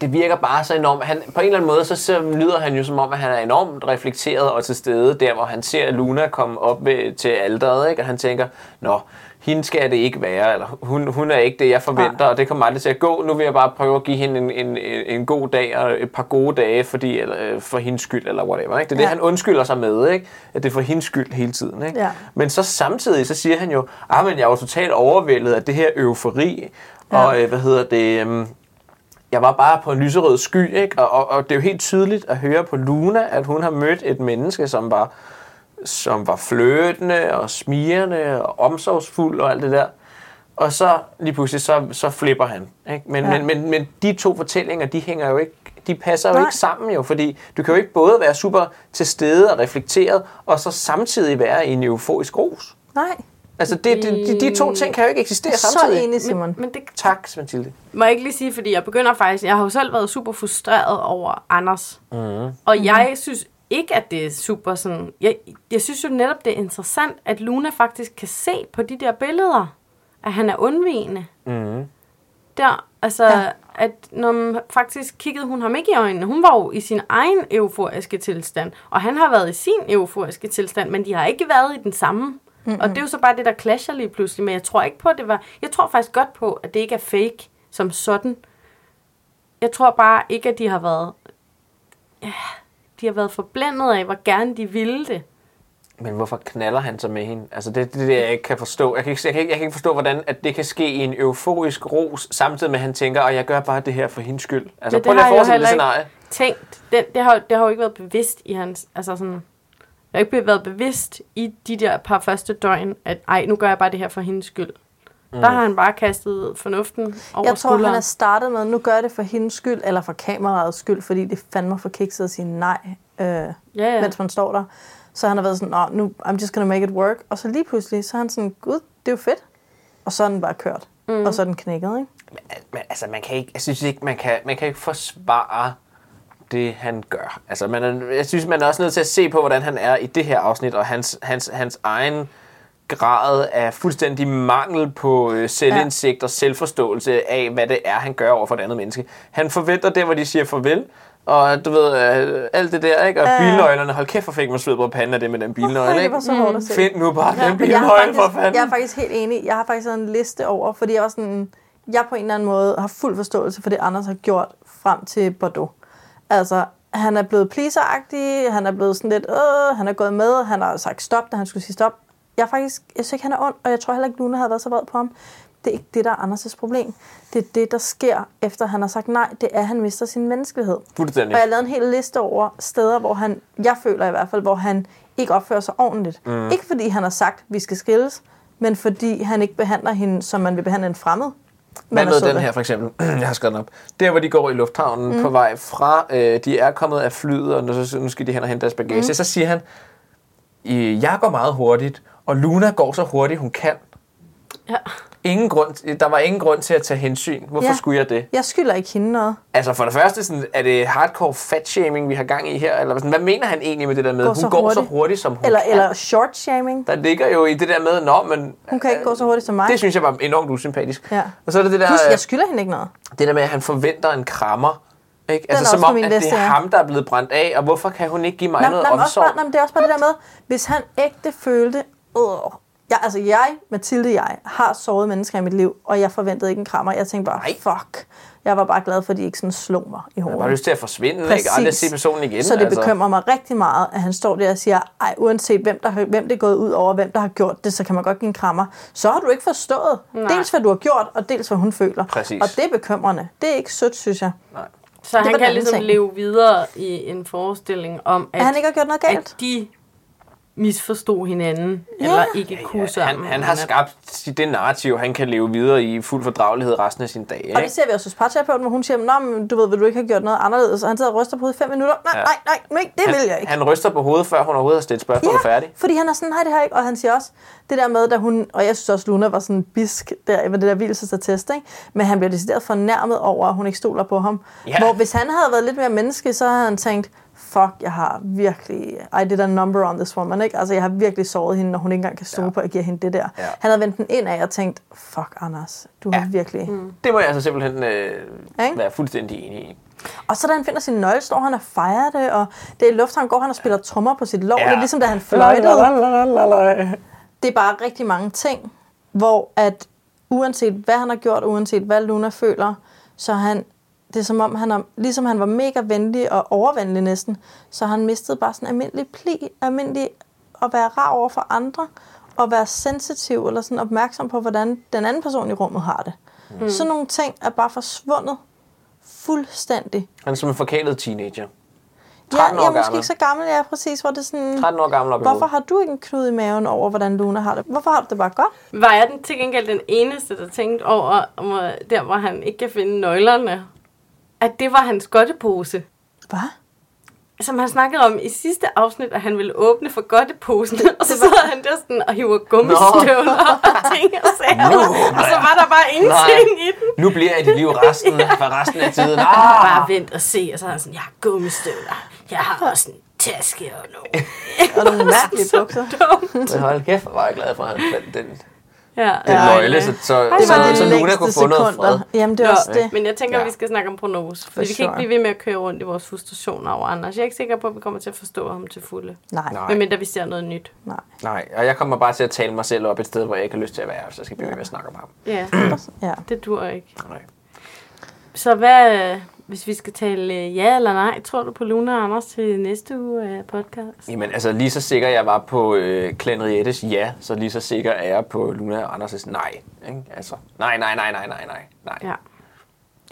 Det virker bare så enormt. Han, på en eller anden måde, så, så lyder han jo som om, at han er enormt reflekteret og til stede, der hvor han ser Luna komme op ved, til alderet, ikke? og han tænker, nå, hende skal det ikke være, eller hun, hun er ikke det, jeg forventer, og det kommer aldrig til at gå. Nu vil jeg bare prøve at give hende en, en, en god dag og et par gode dage fordi, eller, øh, for hendes skyld, eller whatever. Ikke? Det er det, Ja. han undskylder sig med, ikke? at det er for hendes skyld hele tiden. Ikke? Ja. Men så samtidig, så siger han jo, ah, men jeg er jo totalt overvældet af det her eufori, og øh, hvad hedder det... øhm, jeg var bare på en lyserød sky, ikke? Og, og, og det er jo helt tydeligt at høre på Luna, at hun har mødt et menneske, som var som var fløtende og smirende og omsorgsfuld og alt det der. Og så lige pludselig, så, så flipper han. Ikke? Men, Ja. men, men, men de to fortællinger, de hænger jo ikke, de passer jo Nej. ikke sammen jo, fordi du kan jo ikke både være super til stede og reflekteret, og så samtidig være i en euforisk ros. Nej. Altså, det, det, de, de to ting kan jo ikke eksistere Så samtidig. enig, Simon. Men, men det Tak, Mathilde. må jeg ikke lige sige, fordi jeg begynder faktisk... Jeg har jo selv været super frustreret over Anders. Mm. Og jeg synes ikke, at det er super sådan... Jeg, jeg synes jo netop, det er interessant, at Luna faktisk kan se på de der billeder, at han er undvigende. Mm. Der, altså, ja. at når man faktisk kiggede hun ham ikke i øjnene. Hun var jo i sin egen euforiske tilstand, og han har været i sin euforiske tilstand, men de har ikke været i den samme. Mm-hmm. Og det er jo så bare det, der clasher lige pludselig. Men jeg tror ikke på, at det var... Jeg tror faktisk godt på, at det ikke er fake som sådan. Jeg tror bare ikke, at de har været... Ja, de har været forblændet af, hvor gerne de ville det. Men hvorfor knaller han så med hende? Altså, det det er det, jeg ikke kan forstå. Jeg kan ikke, jeg kan ikke, jeg kan ikke forstå, hvordan at det kan ske i en euforisk ros, samtidig med, at han tænker, at jeg gør bare det her for hendes skyld. Altså, Men prøv lige at forestille det scenarie. ikke tænkt. Det, det, har, det har jo ikke været bevidst i hans... Altså sådan, det har ikke været bevidst i de der par første døgn, at ej, nu gør jeg bare det her for hendes skyld. Mm. Der har han bare kastet fornuften over Jeg tror, skulderen. han er startet med, nu gør jeg det for hendes skyld, eller for kameraets skyld, fordi det fandme for kikset at sige nej, øh, ja, ja. mens man står der. Så han har været sådan, Nå, nu, I'm just gonna make it work. Og så lige pludselig, så er han sådan, gud, det er jo fedt. Og så er den bare kørt. Mm. Og så er den knækket, ikke? Men, altså, man kan ikke, jeg synes ikke, man kan, man kan ikke forsvare det, han gør. Altså, man er, jeg synes, man er også nødt til at se på, hvordan han er i det her afsnit, og hans, hans, hans egen grad af fuldstændig mangel på øh, selvindsigt og selvforståelse af, hvad det er, han gør over for et andet menneske. Han forventer der, hvor de siger farvel, og du ved, øh, alt det der, ikke? Og Ja. bilnøglerne, hold kæft, hvor fik man sved på panden af det med den bilnøgle, det ikke? se. Find nu bare den jeg har bilnøgle, for fanden. Jeg er faktisk helt enig. Jeg har faktisk sådan en liste over, fordi jeg var sådan, jeg på en eller anden måde har fuld forståelse for det, Anders har gjort frem til Bordeaux. Altså, han er blevet pleaseragtig, han er blevet sådan lidt, øh, han er gået med, han har sagt stop, da han skulle sige stop. Jeg er faktisk, jeg synes ikke, han er ond, og jeg tror heller ikke, Luna havde været så vred på ham. Det er ikke det, der er Anders' problem. Det er det, der sker, efter han har sagt nej. Det er, at han mister sin menneskelighed. Fuldstændig. Og jeg lavede en hel liste over steder, hvor han, jeg føler i hvert fald, hvor han ikke opfører sig ordentligt. Mm. Ikke fordi han har sagt, at vi skal skilles, men fordi han ikke behandler hende, som man vil behandle en fremmed. Hvad med den her for eksempel? Jeg har skrevet den op. Der, hvor de går i lufthavnen mm. På vej fra, øh, de er kommet af flyet, og nu, nu skal de hen og hente deres bagage, mm. Så siger han, "Øh, jeg går meget hurtigt, og Luna går så hurtigt, hun kan. Ja. Ingen grund, der var ingen grund til at tage hensyn. Hvorfor Ja. skulle jeg det? Jeg skylder ikke hende noget. Altså for det første, sådan, er det hardcore fat-shaming, vi har gang i her? Eller sådan, hvad mener han egentlig med det der med, Går hun går hurtigt. så hurtigt, som hun Eller, kan? eller short shaming. Der ligger jo i det der med, nå, men Hun kan ikke gå så hurtigt som mig. det synes jeg var enormt usympatisk. Ja. Og så er det det der, Plus, øh, jeg skylder hende ikke noget. det der med, at han forventer en krammer. Ikke? Den Altså også som om, at det liste, er ja. ham, der er blevet brændt af, og hvorfor kan hun ikke give mig Nå, noget nå, også omsorg? bare, nå, men det er også bare det der med, hvis han ægte følte, øh, jeg, altså jeg, Mathilde jeg, har såret mennesker i mit liv, og jeg forventede ikke en krammer. Jeg tænkte bare, fuck. Jeg var bare glad for, at de ikke sådan slog mig i Jeg hovedet. har bare lyst til at forsvinde, ikke? Aldrig se personen igen. Så det altså. bekymrer mig rigtig meget, at han står der og siger, ej, uanset hvem, der, har- hvem det er gået ud over, hvem der har gjort det, så kan man godt give en krammer. Så har du ikke forstået. Nej. Dels hvad du har gjort, og dels hvad hun føler. Præcis. Og det er bekymrende. Det er ikke sødt, synes jeg. Nej. Så Det han kan ligesom ting. leve videre i en forestilling om, at, At han ikke har gjort noget galt. at de misforstod hinanden, Ja. eller ikke kunne Han, sammen. han har skabt det narrativ, han kan leve videre i fuld fordragelighed resten af sin dag. Og Ikke? det ser vi også hos parterapeuten, hvor hun siger, Nå, men du ved, vil du ikke have gjort noget anderledes? Og han sidder og ryster på hovedet i fem minutter. Nej, Ja. nej, nej, nej, det han, vil jeg ikke. Han ryster på hovedet, før hun overhovedet har stillet spørgsmålet Ja, færdigt. fordi han er sådan, nej, det jeg ikke. Og han siger også, det der med, da hun, og jeg synes også, Luna var sådan bisk der ved det der hvilelsesattest, ikke? Men han bliver decideret fornærmet over, at hun ikke stoler på ham. Ja. Hvor hvis han havde været lidt mere menneske, så havde han tænkt, fuck, jeg har virkelig, I did a number on this woman, ikke? Altså, jeg har virkelig såret hende, når hun ikke engang kan stole ja. på at give hende det der. Ja. Han havde vendt den ind af og tænkt, fuck, Anders, du har virkelig... Mm. Det må jeg altså simpelthen øh, Ikke? være fuldstændig enig i. Og så da han finder sin nøgle, står han og fejrer det, og det er i lufthavn, går han og spiller trommer på sit lov. Ja. Ja. Det er ligesom, da han fløjtede. Det er bare rigtig mange ting, hvor at uanset hvad han har gjort, uanset hvad Luna føler, så er han, det er som om, han er, ligesom han var mega venlig og overvenlig næsten, så han mistet bare sådan almindelig pli, almindelig at være rar over for andre, og være sensitiv eller sådan opmærksom på, hvordan den anden person i rummet har det. Mm. Sådan nogle ting er bare forsvundet fuldstændig. Han er som en forkælet teenager. Ja, 13 år jeg er måske gammel. ikke så gammel, ja, præcis, hvor det er sådan... 13 år gammel op Hvorfor har du ikke en knude i maven over, hvordan Luna har det? Hvorfor har du det bare godt? Var jeg den til gengæld den eneste, der tænkte over, om, øh, der hvor han ikke kan finde nøglerne, at det var hans godtepose. Hvad? Som han snakkede om i sidste afsnit, at han ville åbne for godteposen, og så sidder han der sådan og hiver gummistøvler og ting og sager, og så var der bare ingenting i den. Nu bliver jeg i liv resten, for resten af tiden. Bare Ah! vent og se, og så er han sådan, jeg har gummistøvler, jeg har også en taske og noget. Og nogle mærkelige bukser. Dumt. Men hold kæft, hvor var jeg glad for, at han fandt den, Ja, den nøgle, så, så, Det så, var de så Luna kunne få noget fred. Jamen, det er Nå, også det. Men jeg tænker, Ja. at vi skal snakke om prognose. Fordi vi kan sure. ikke blive ved med at køre rundt i vores frustrationer over Anders. Jeg er ikke sikker på, at vi kommer til at forstå ham til fulde. Nej. Nej. Medmindre vi ser noget nyt. Nej. Nej, og jeg kommer bare til at tale mig selv op et sted, hvor jeg ikke har lyst til at være, så jeg skal blive ved med at snakke om ham. Ja, Ja. det dur ikke. Nej. Så hvad, hvis vi skal tale øh, ja eller nej, tror du på Luna og Anders til næste uge af podcast? Jamen altså, lige så sikker jeg var på øh, Clan Riettes ja, så lige så sikker er jeg på Luna og Anders' nej. Ikke? Altså, nej, nej, nej, nej, nej, nej, nej, Ja.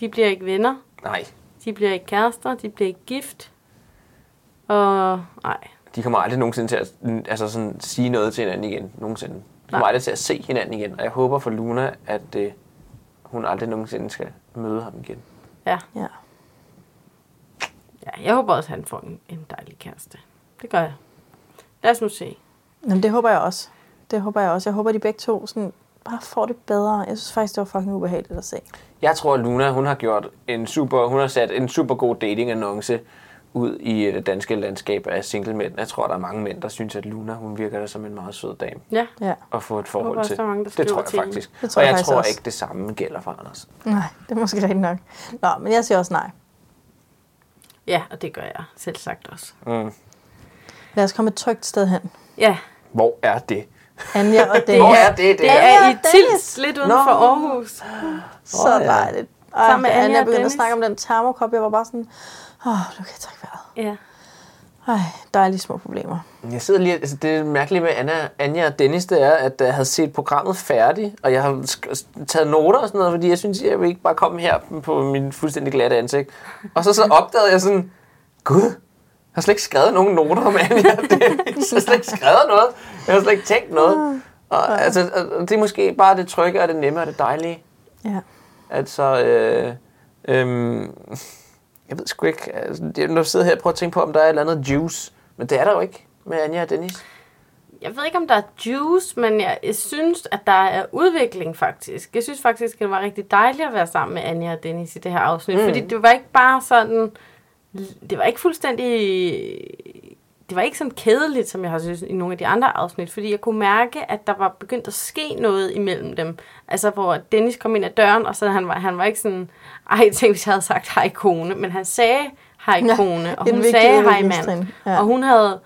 De bliver ikke venner. nej. De bliver ikke kærester. De bliver ikke gift. Og nej. De kommer aldrig nogensinde til at altså sådan, sige noget til hinanden igen. Nogensinde. De kommer Nej. aldrig til at se hinanden igen. Og jeg håber for Luna, at øh, hun aldrig nogensinde skal møde ham igen. Ja. Ja. Ja. Jeg håber også, at han får en, en dejlig kæreste. Det gør jeg. Lad os nu se. Jamen, det håber jeg også. Det håber jeg også. Jeg håber, de begge to sådan, bare får det bedre. Jeg synes faktisk, det var fucking ubehageligt at se. Jeg tror, at Luna hun har gjort en super, hun har sat en super god dating-annonce ud i det danske landskab af single mænd. Jeg tror, der er mange mænd, der synes, at Luna hun virker da som en meget sød dame Ja. Ja. at få et forhold også, til. der er mange, der det tror jeg faktisk. Det tror og jeg jeg tror også. ikke, det samme gælder for Anders. Nej, det er måske rigtigt nok. Nå, men jeg siger også nej. Ja, og det gør jeg selv sagt også. Mm. Lad os komme et trygt sted hen. Ja, Hvor er det? Anja og det. Hvor er det? Det det er, er i og. Tils, lidt uden for Aarhus. Så ja. dejligt. Ej, Sammen med Anja Anja og begyndte at snakke om den termokop, jeg var bare sådan, åh, oh, nu kan jeg trække vejret. Ja. Ej, dejlige små problemer. Jeg sidder lige, altså det mærkelige med Anna, Anja og Dennis, det er, at jeg havde set programmet færdigt, og jeg har taget noter og sådan noget, fordi jeg synes, jeg vil ikke bare komme her på min fuldstændig glatte ansigt. Og så, så opdagede jeg sådan, gud, jeg har slet ikke skrevet nogen noter om Anja og Dennis. Jeg har slet ikke skrevet noget. Jeg har slet ikke tænkt noget. Og, altså, og det er måske bare det trygge og det nemme og det dejlige. Ja. Altså, øh, øh, jeg ved sgu ikke, altså, det, når jeg sidder her og prøver at tænke på, om der er et eller andet juice, men det er der jo ikke med Anja og Dennis. Jeg ved ikke, om der er juice, men jeg, jeg synes, at der er udvikling faktisk. Jeg synes faktisk, at det var rigtig dejligt at være sammen med Anja og Dennis i det her afsnit. Mm. Fordi det var ikke bare sådan... Det var ikke fuldstændig... Det var ikke sådan kedeligt, som jeg har synes i nogle af de andre afsnit, fordi jeg kunne mærke, at der var begyndt at ske noget imellem dem. Altså, hvor Dennis kom ind ad døren, og så han var, han var ikke sådan, ej, tænk, hvis jeg havde sagt hej kone, men han sagde hej Ja, kone, og er en hun sagde hej mand. Ja. Og hun havde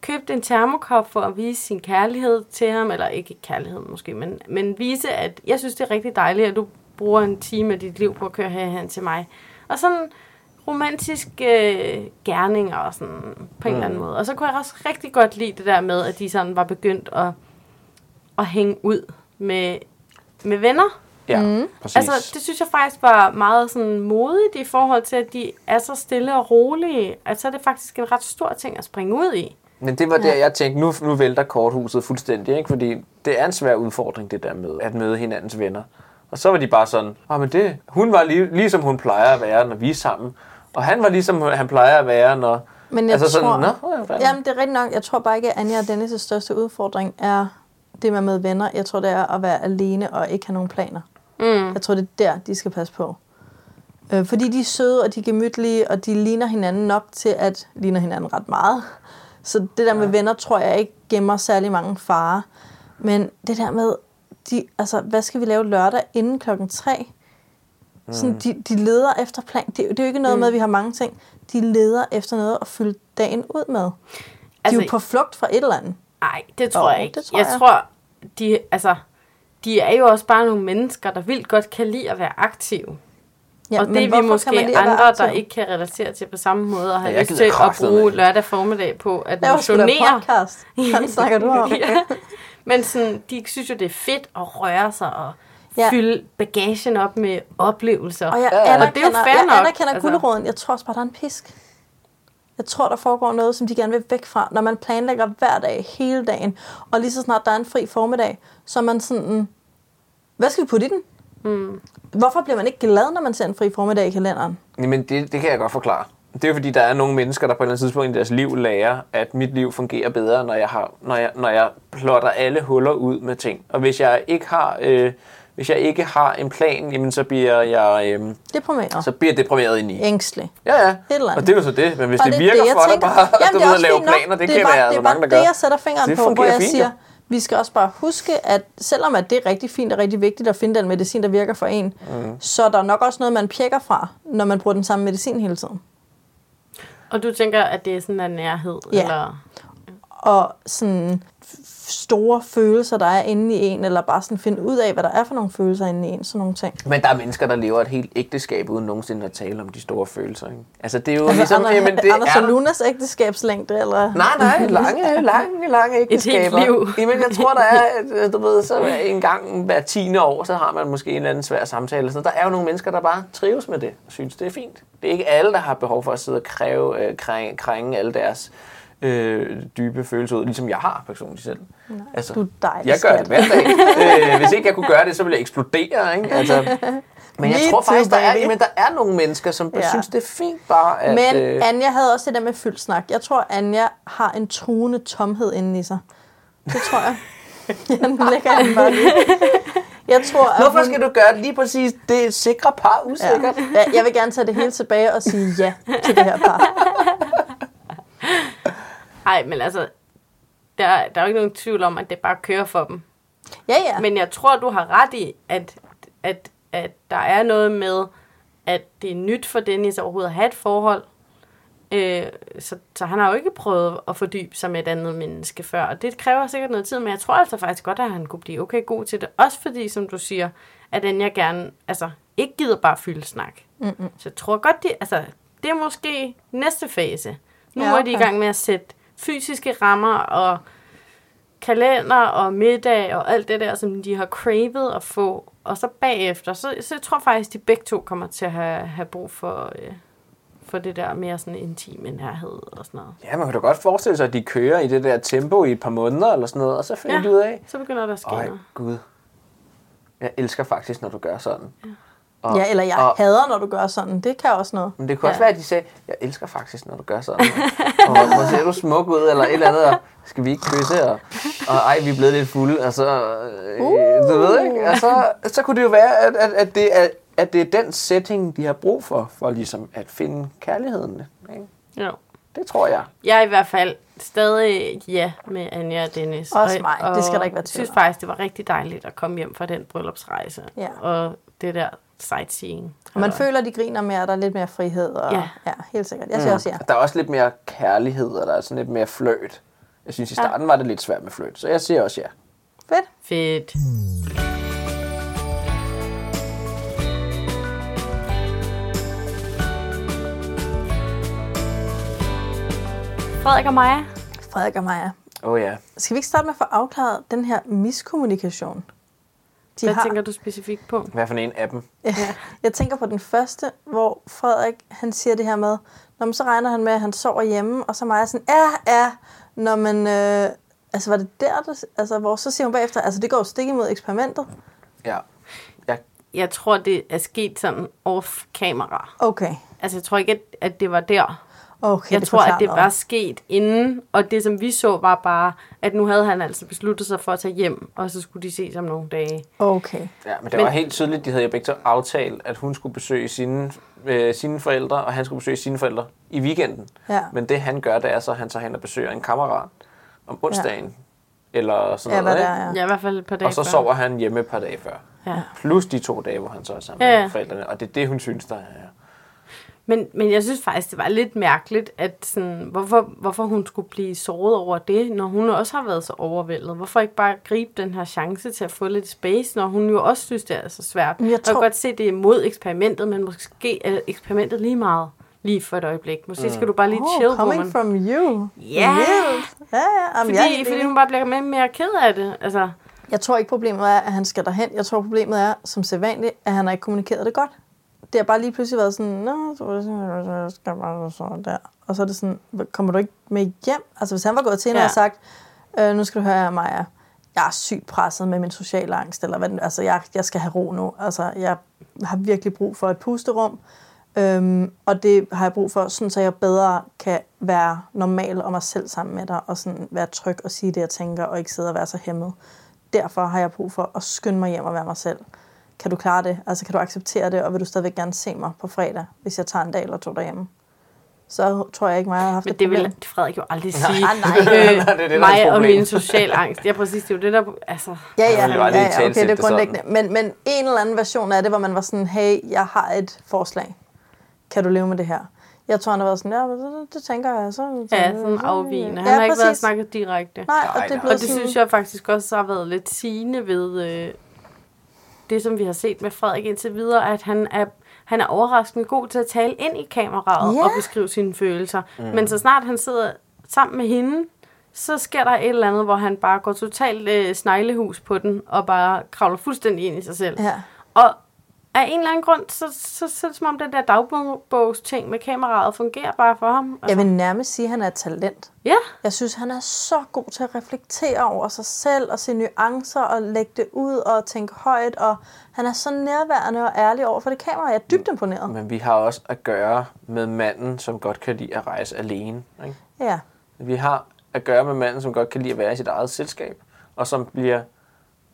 købt en termokop for at vise sin kærlighed til ham, eller ikke kærlighed måske, men, men vise, at jeg synes, det er rigtig dejligt, at du bruger en time af dit liv på at køre herhen til mig. Og sådan romantiske øh, gerninger og sådan på en eller anden måde. Og så kunne jeg også rigtig godt lide det der med, at de sådan var begyndt at, at hænge ud med, med venner. Ja, mm. præcis. Altså, det synes jeg faktisk var meget sådan modigt i forhold til, at de er så stille og rolige. At så er det faktisk en ret stor ting at springe ud i. Men det var der, jeg tænkte, nu, nu vælter korthuset fuldstændig, ikke? fordi det er en svær udfordring, det der med at møde hinandens venner. Og så var de bare sådan, ah, men det, hun var lige, ligesom hun plejer at være, når vi er sammen. Og han var ligesom han plejer at være, når... Men jeg altså tror, sådan, Nå, ja, jamen, det er rigtigt nok. Jeg tror bare ikke, at Anja og Dennis' største udfordring er det med med venner. Jeg tror, det er at være alene og ikke have nogen planer. Mm. Jeg tror, det er der, de skal passe på. Øh, fordi de er søde, og de er gemytlige, og de ligner hinanden nok til at ligner hinanden ret meget. Så det der med venner, tror jeg ikke gemmer særlig mange farer. Men det der med, de, altså, hvad skal vi lave lørdag inden klokken 3? Sådan, de, de leder efter plan. Det, det er jo ikke noget Mm. med, at vi har mange ting. De leder efter noget at fylde dagen ud med. De er Altså- jo på flugt fra et eller andet. Nej, det tror Jo, jeg ikke. det tror jeg. jeg. tror, de, altså, de er jo også bare nogle mennesker, der vildt godt kan lide at være aktive. Ja, og men det er vi måske andre, der ikke kan relatere til på samme måde, og har Ja, lyst til at bruge lørdag formiddag på at motionere. podcast. Hvad snakker du om? ja. Men sådan, de synes jo, det er fedt at røre sig og. Ja. fylde bagagen op med oplevelser. Og jeg Ja, ja. Og det er jo fair jeg nok, anerkender altså. guldråden. Jeg tror også bare, der er en pisk. Jeg tror, der foregår noget, som de gerne vil væk fra, når man planlægger hver dag, hele dagen, og lige så snart der er en fri formiddag, så er man sådan, hvad skal vi putte i den? Mm. Hvorfor bliver man ikke glad, når man ser en fri formiddag i kalenderen? Jamen, det, det kan jeg godt forklare. Det er jo fordi, der er nogle mennesker, der på et eller andet tidspunkt i deres liv lærer, at mit liv fungerer bedre, når jeg, har, når jeg, når jeg plotter alle huller ud med ting. Og hvis jeg ikke har, øh, hvis jeg ikke har en plan, jamen, så bliver jeg øh, Deprimeret. så bliver jeg deprimeret ind i. Ængstelig. Ja, ja. Et eller andet. Og det er jo så det. Men hvis Og det, er virker jeg for dig bare, at Jamen, du det er ved at lave nok. planer, det, det er kan bare, være det er der bare mange, der det, gør. jeg sætter fingeren Det på, hvor jeg fint, siger, vi skal også bare huske, at selvom at det er rigtig fint og rigtig vigtigt at finde den medicin, der virker for en, Mm. så er der nok også noget, man pjekker fra, når man bruger den samme medicin hele tiden. Og du tænker, at det er sådan en nærhed? Ja. Eller? Og sådan store følelser, der er inde i en, eller bare sådan finde ud af, hvad der er for nogle følelser inde i en, sådan nogle ting. Men der er mennesker, der lever et helt ægteskab, uden nogensinde at tale om de store følelser. Ikke? Altså, det er jo Altså, ligesom... Anders, jamen, det Anders er og Lunas ægteskabslængde, eller? Nej, nej, lange, lange, lange ægteskaber. liv. Jamen, jeg tror, der er, at, du ved, så en gang hver tiende år, så har man måske en eller anden svær samtale. Så der er jo nogle mennesker, der bare trives med det, og synes, det er fint. Det er ikke alle, der har behov for at sidde og kræve, øh, krænge, krænge alle deres øh, dybe følelser ud, ligesom jeg har personligt selv. Altså, Du er dejlig jeg gør det hver dag. øh, hvis ikke jeg kunne gøre det, så ville jeg eksplodere. Ikke? Altså, men jeg tror faktisk, der er, jamen, der er nogle mennesker, som Ja. synes, det er fint bare at... Men øh, Anja havde også det der med fyldsnak. Jeg tror, Anja har en truende tomhed inde i sig. Det tror jeg. ja, nu lægger jeg bare lige. Jeg tror, at Hvorfor hun... skal du gøre lige præcis det sikre par usikkert? Ja. Ja, jeg vil gerne tage det hele tilbage og sige ja til det her par. Nej, men altså, der, der er jo ikke nogen tvivl om, at det bare kører for dem. Ja, ja. Men jeg tror, du har ret i, at, at, at der er noget med, at det er nyt for Dennis overhovedet at have et forhold. Øh, så, så han har jo ikke prøvet at fordybe sig med et andet menneske før. Og det kræver sikkert noget tid, men jeg tror altså faktisk godt, at han kunne blive okay god til det. Også fordi, som du siger, at den jeg gerne altså, ikke gider bare fylde snak. Mm-mm. Så jeg tror godt, de, altså, det er måske næste fase. Nu Ja, okay. er de i gang med at sætte fysiske rammer og kalender og middag og alt det der, som de har cravet at få. Og så bagefter, så, så jeg tror faktisk, de begge to kommer til at have, have brug for, øh, for det der mere sådan intime nærhed og sådan noget. Ja, man kan da godt forestille sig, at de kører i det der tempo i et par måneder eller sådan noget, og så finder Ja. de ud af, Så begynder der at ske noget. gud, jeg elsker faktisk, når du gør sådan. Ja. Ja, eller jeg og, hader, når du gør sådan. Det kan også noget. Men det kunne også Ja. være, at de sagde, jeg elsker faktisk, når du gør sådan. og hvor ser du smuk ud, eller et eller andet, og skal vi ikke kysse, og, og ej, vi er blevet lidt fulde, og så, øh, Uh. du ved ikke, og så, så kunne det jo være, at, at, at, det er, at det er den setting, de har brug for, for ligesom at finde kærligheden. Ikke? Jo. Det tror jeg. Jeg er i hvert fald stadig ja med Anja og Dennis. Også og, mig. Det skal der ikke være Jeg tvivl synes om. faktisk, det var rigtig dejligt at komme hjem fra den bryllupsrejse. Ja. Og det der sightseeing. Og man Og- føler, de griner mere, og der er lidt mere frihed. Og, Ja. ja helt sikkert. Jeg siger også ja. Der er også lidt mere kærlighed, og der er sådan lidt mere fløjt. Jeg synes, i Ja. starten var det lidt svært med fløjt, så jeg siger også ja. Fedt. Fedt. Frederik og Maja. Frederik og Maja. Åh oh, ja. Skal vi ikke starte med at få afklaret den her miskommunikation? De Hvad har. tænker du specifikt på? Hvad for en af dem? Ja. Jeg tænker på den første, hvor Frederik han siger det her med, når man så regner han med, at han sover hjemme, og så Maja sådan, ja, ja, når man, øh, altså var det der, der, altså hvor så siger hun bagefter, altså det går jo stik imod eksperimentet. Ja. ja. Jeg tror, det er sket sådan off-kamera. Okay, Altså, jeg tror ikke, at det var der. Okay. Jeg det tror, at det var sket inden, og det, som vi så, var bare, at nu havde han altså besluttet sig for at tage hjem, og så skulle de ses om nogle dage. Okay. Ja, men det Men- var helt tydeligt, de havde jo begge to aftalt, at hun skulle besøge sine, øh, sine forældre, og han skulle besøge sine forældre i weekenden. Ja. Men det han gør, det er så, at han tager hen og besøger en kammerat om onsdagen. Ja. Eller sådan Ja, noget. hvad det ikke? er, ja. Ja, i hvert fald et par dage Og så før. sover han hjemme et par dage før. Ja. Plus de to dage, hvor han så er sammen ja. med forældrene. Og det er det, hun synes, der er. Men, men jeg synes faktisk, det var lidt mærkeligt, at sådan, hvorfor, hvorfor hun skulle blive såret over det, når hun også har været så overvældet. Hvorfor ikke bare gribe den her chance til at få lidt space, når hun jo også synes, det er så svært. Jeg Jeg, tror- kan godt se, det er imod eksperimentet, men måske er eksperimentet lige meget lige for et øjeblik. Måske skal du bare lige Oh, chill, coming woman. from you. Ja. Vildt. Ja, ja. Fordi, jeg, fordi hun bare bliver mere, mere ked af det. Altså, jeg tror ikke, problemet er, at han skal derhen. Jeg tror, problemet er, som sædvanligt, at han har ikke kommunikeret det godt. Det har bare lige pludselig været sådan, Nå, så skal bare sådan der. Og så er det sådan, kommer du ikke med hjem? Altså hvis han var gået til hende Ja. og sagt, øh, nu skal du høre Maja, jeg er sygt presset med min sociale angst, eller hvad, altså jeg, jeg skal have ro nu. Altså jeg har virkelig brug for et pusterum, øhm, og det har jeg brug for, sådan, så jeg bedre kan være normal og mig selv sammen med dig, og sådan være tryg og sige det, jeg tænker, og ikke sidde og være så hæmmet. Derfor har jeg brug for at skynde mig hjem og være mig selv. Kan du klare det? Altså kan du acceptere det, og vil du stadigvæk gerne se mig på fredag, hvis jeg tager en dag eller to derhjemme? Så tror jeg ikke, mig har haft Men et det problem. vil Frederik jo aldrig Nej, sige. nej. Øh, Nej, det er det, der er mig og min social angst. Ja, præcis. Det er jo det, der... Altså, Ja, ja, ja, ja okay, det er grundlæggende. Men, men en eller anden version af det, hvor man var sådan, hey, jeg har et forslag. Kan du leve med det her? Jeg tror, han har været sådan, ja, det, det tænker jeg. Så, så, ja, sådan afvigende. Han Ja, har ikke været snakket direkte. Nej, og Nej, det nej. Og det sådan, synes jeg faktisk også har været lidt sigende ved øh, det, som vi har set med Frederik indtil videre, at han er, han er overraskende god til at tale ind i kameraet Ja. og beskrive sine følelser. Mm. Men så snart han sidder sammen med hende, så sker der et eller andet, hvor han bare går totalt øh, sneglehus på den, og bare kravler fuldstændig ind i sig selv. Ja. Og af en eller anden grund, så, så, så er det som om den der dagbogsting med kameraet fungerer bare for ham. Altså, Jeg vil nærmest sige, at han er et talent. Ja, Jeg synes, han er så god til at reflektere over sig selv og se nuancer og lægge det ud og tænke højt. Og han er så nærværende og ærlig over for det kamera. Jeg er dybt imponeret. Men vi har også at gøre med manden, som godt kan lide at rejse alene. Ikke? Ja. Vi har at gøre med manden, som godt kan lide at være i sit eget selskab, og som bliver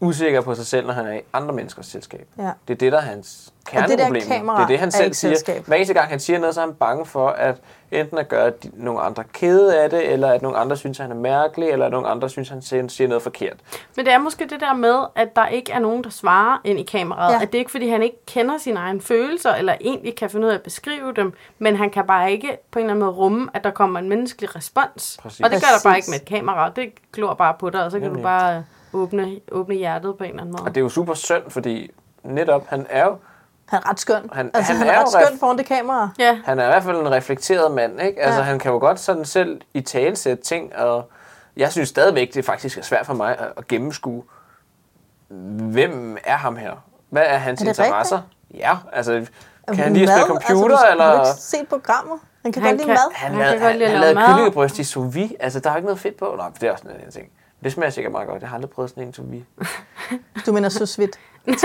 usikker på sig selv, når han er i andre menneskers selskab. Ja. Det er det, der er hans det kerneproblem. kamera det er det, han selv siger. selskab. Hver eneste gang, han siger noget, så er han bange for, at enten at gøre de, nogle andre kede af det, eller at nogle andre synes, at han er mærkelig, eller at nogle andre synes, at han siger, siger noget forkert. Men det er måske det der med, at der ikke er nogen, der svarer ind i kameraet. Ja. At det er ikke, fordi han ikke kender sine egne følelser, eller egentlig kan finde ud af at beskrive dem, men han kan bare ikke på en eller anden måde rumme, at der kommer en menneskelig respons. Præcis. Og det gør der bare ikke med et kamera. Det glor bare på dig, og så kan Nemlig. du bare åbne, åbne hjertet på en eller anden Og måde. det er jo super synd, fordi netop, han er jo Han er ret skøn. Han- altså, han han, er er ret ref- skøn foran det kamera. Ja, Han er i hvert fald en reflekteret mand, ikke? Altså, Ja. han kan jo godt sådan selv i tale sætte ting, og jeg synes stadigvæk, det faktisk er svært for mig at, at gennemskue, hvem er ham her? Hvad er hans Er interesser? Ja, altså, kan Jamen, han lige spille mad, computer, altså, eller... Har du ikke set programmet? Han kan Han godt lide kan- mad. Han, Han lavede, kan godt han, han lave lavede kyllingebryst i sous vide. Altså, der er ikke noget fedt på. Nej, det er også en ting. Det smager sikkert meget godt. Jeg har aldrig prøvet sådan en sous vide. Du mener sous vide.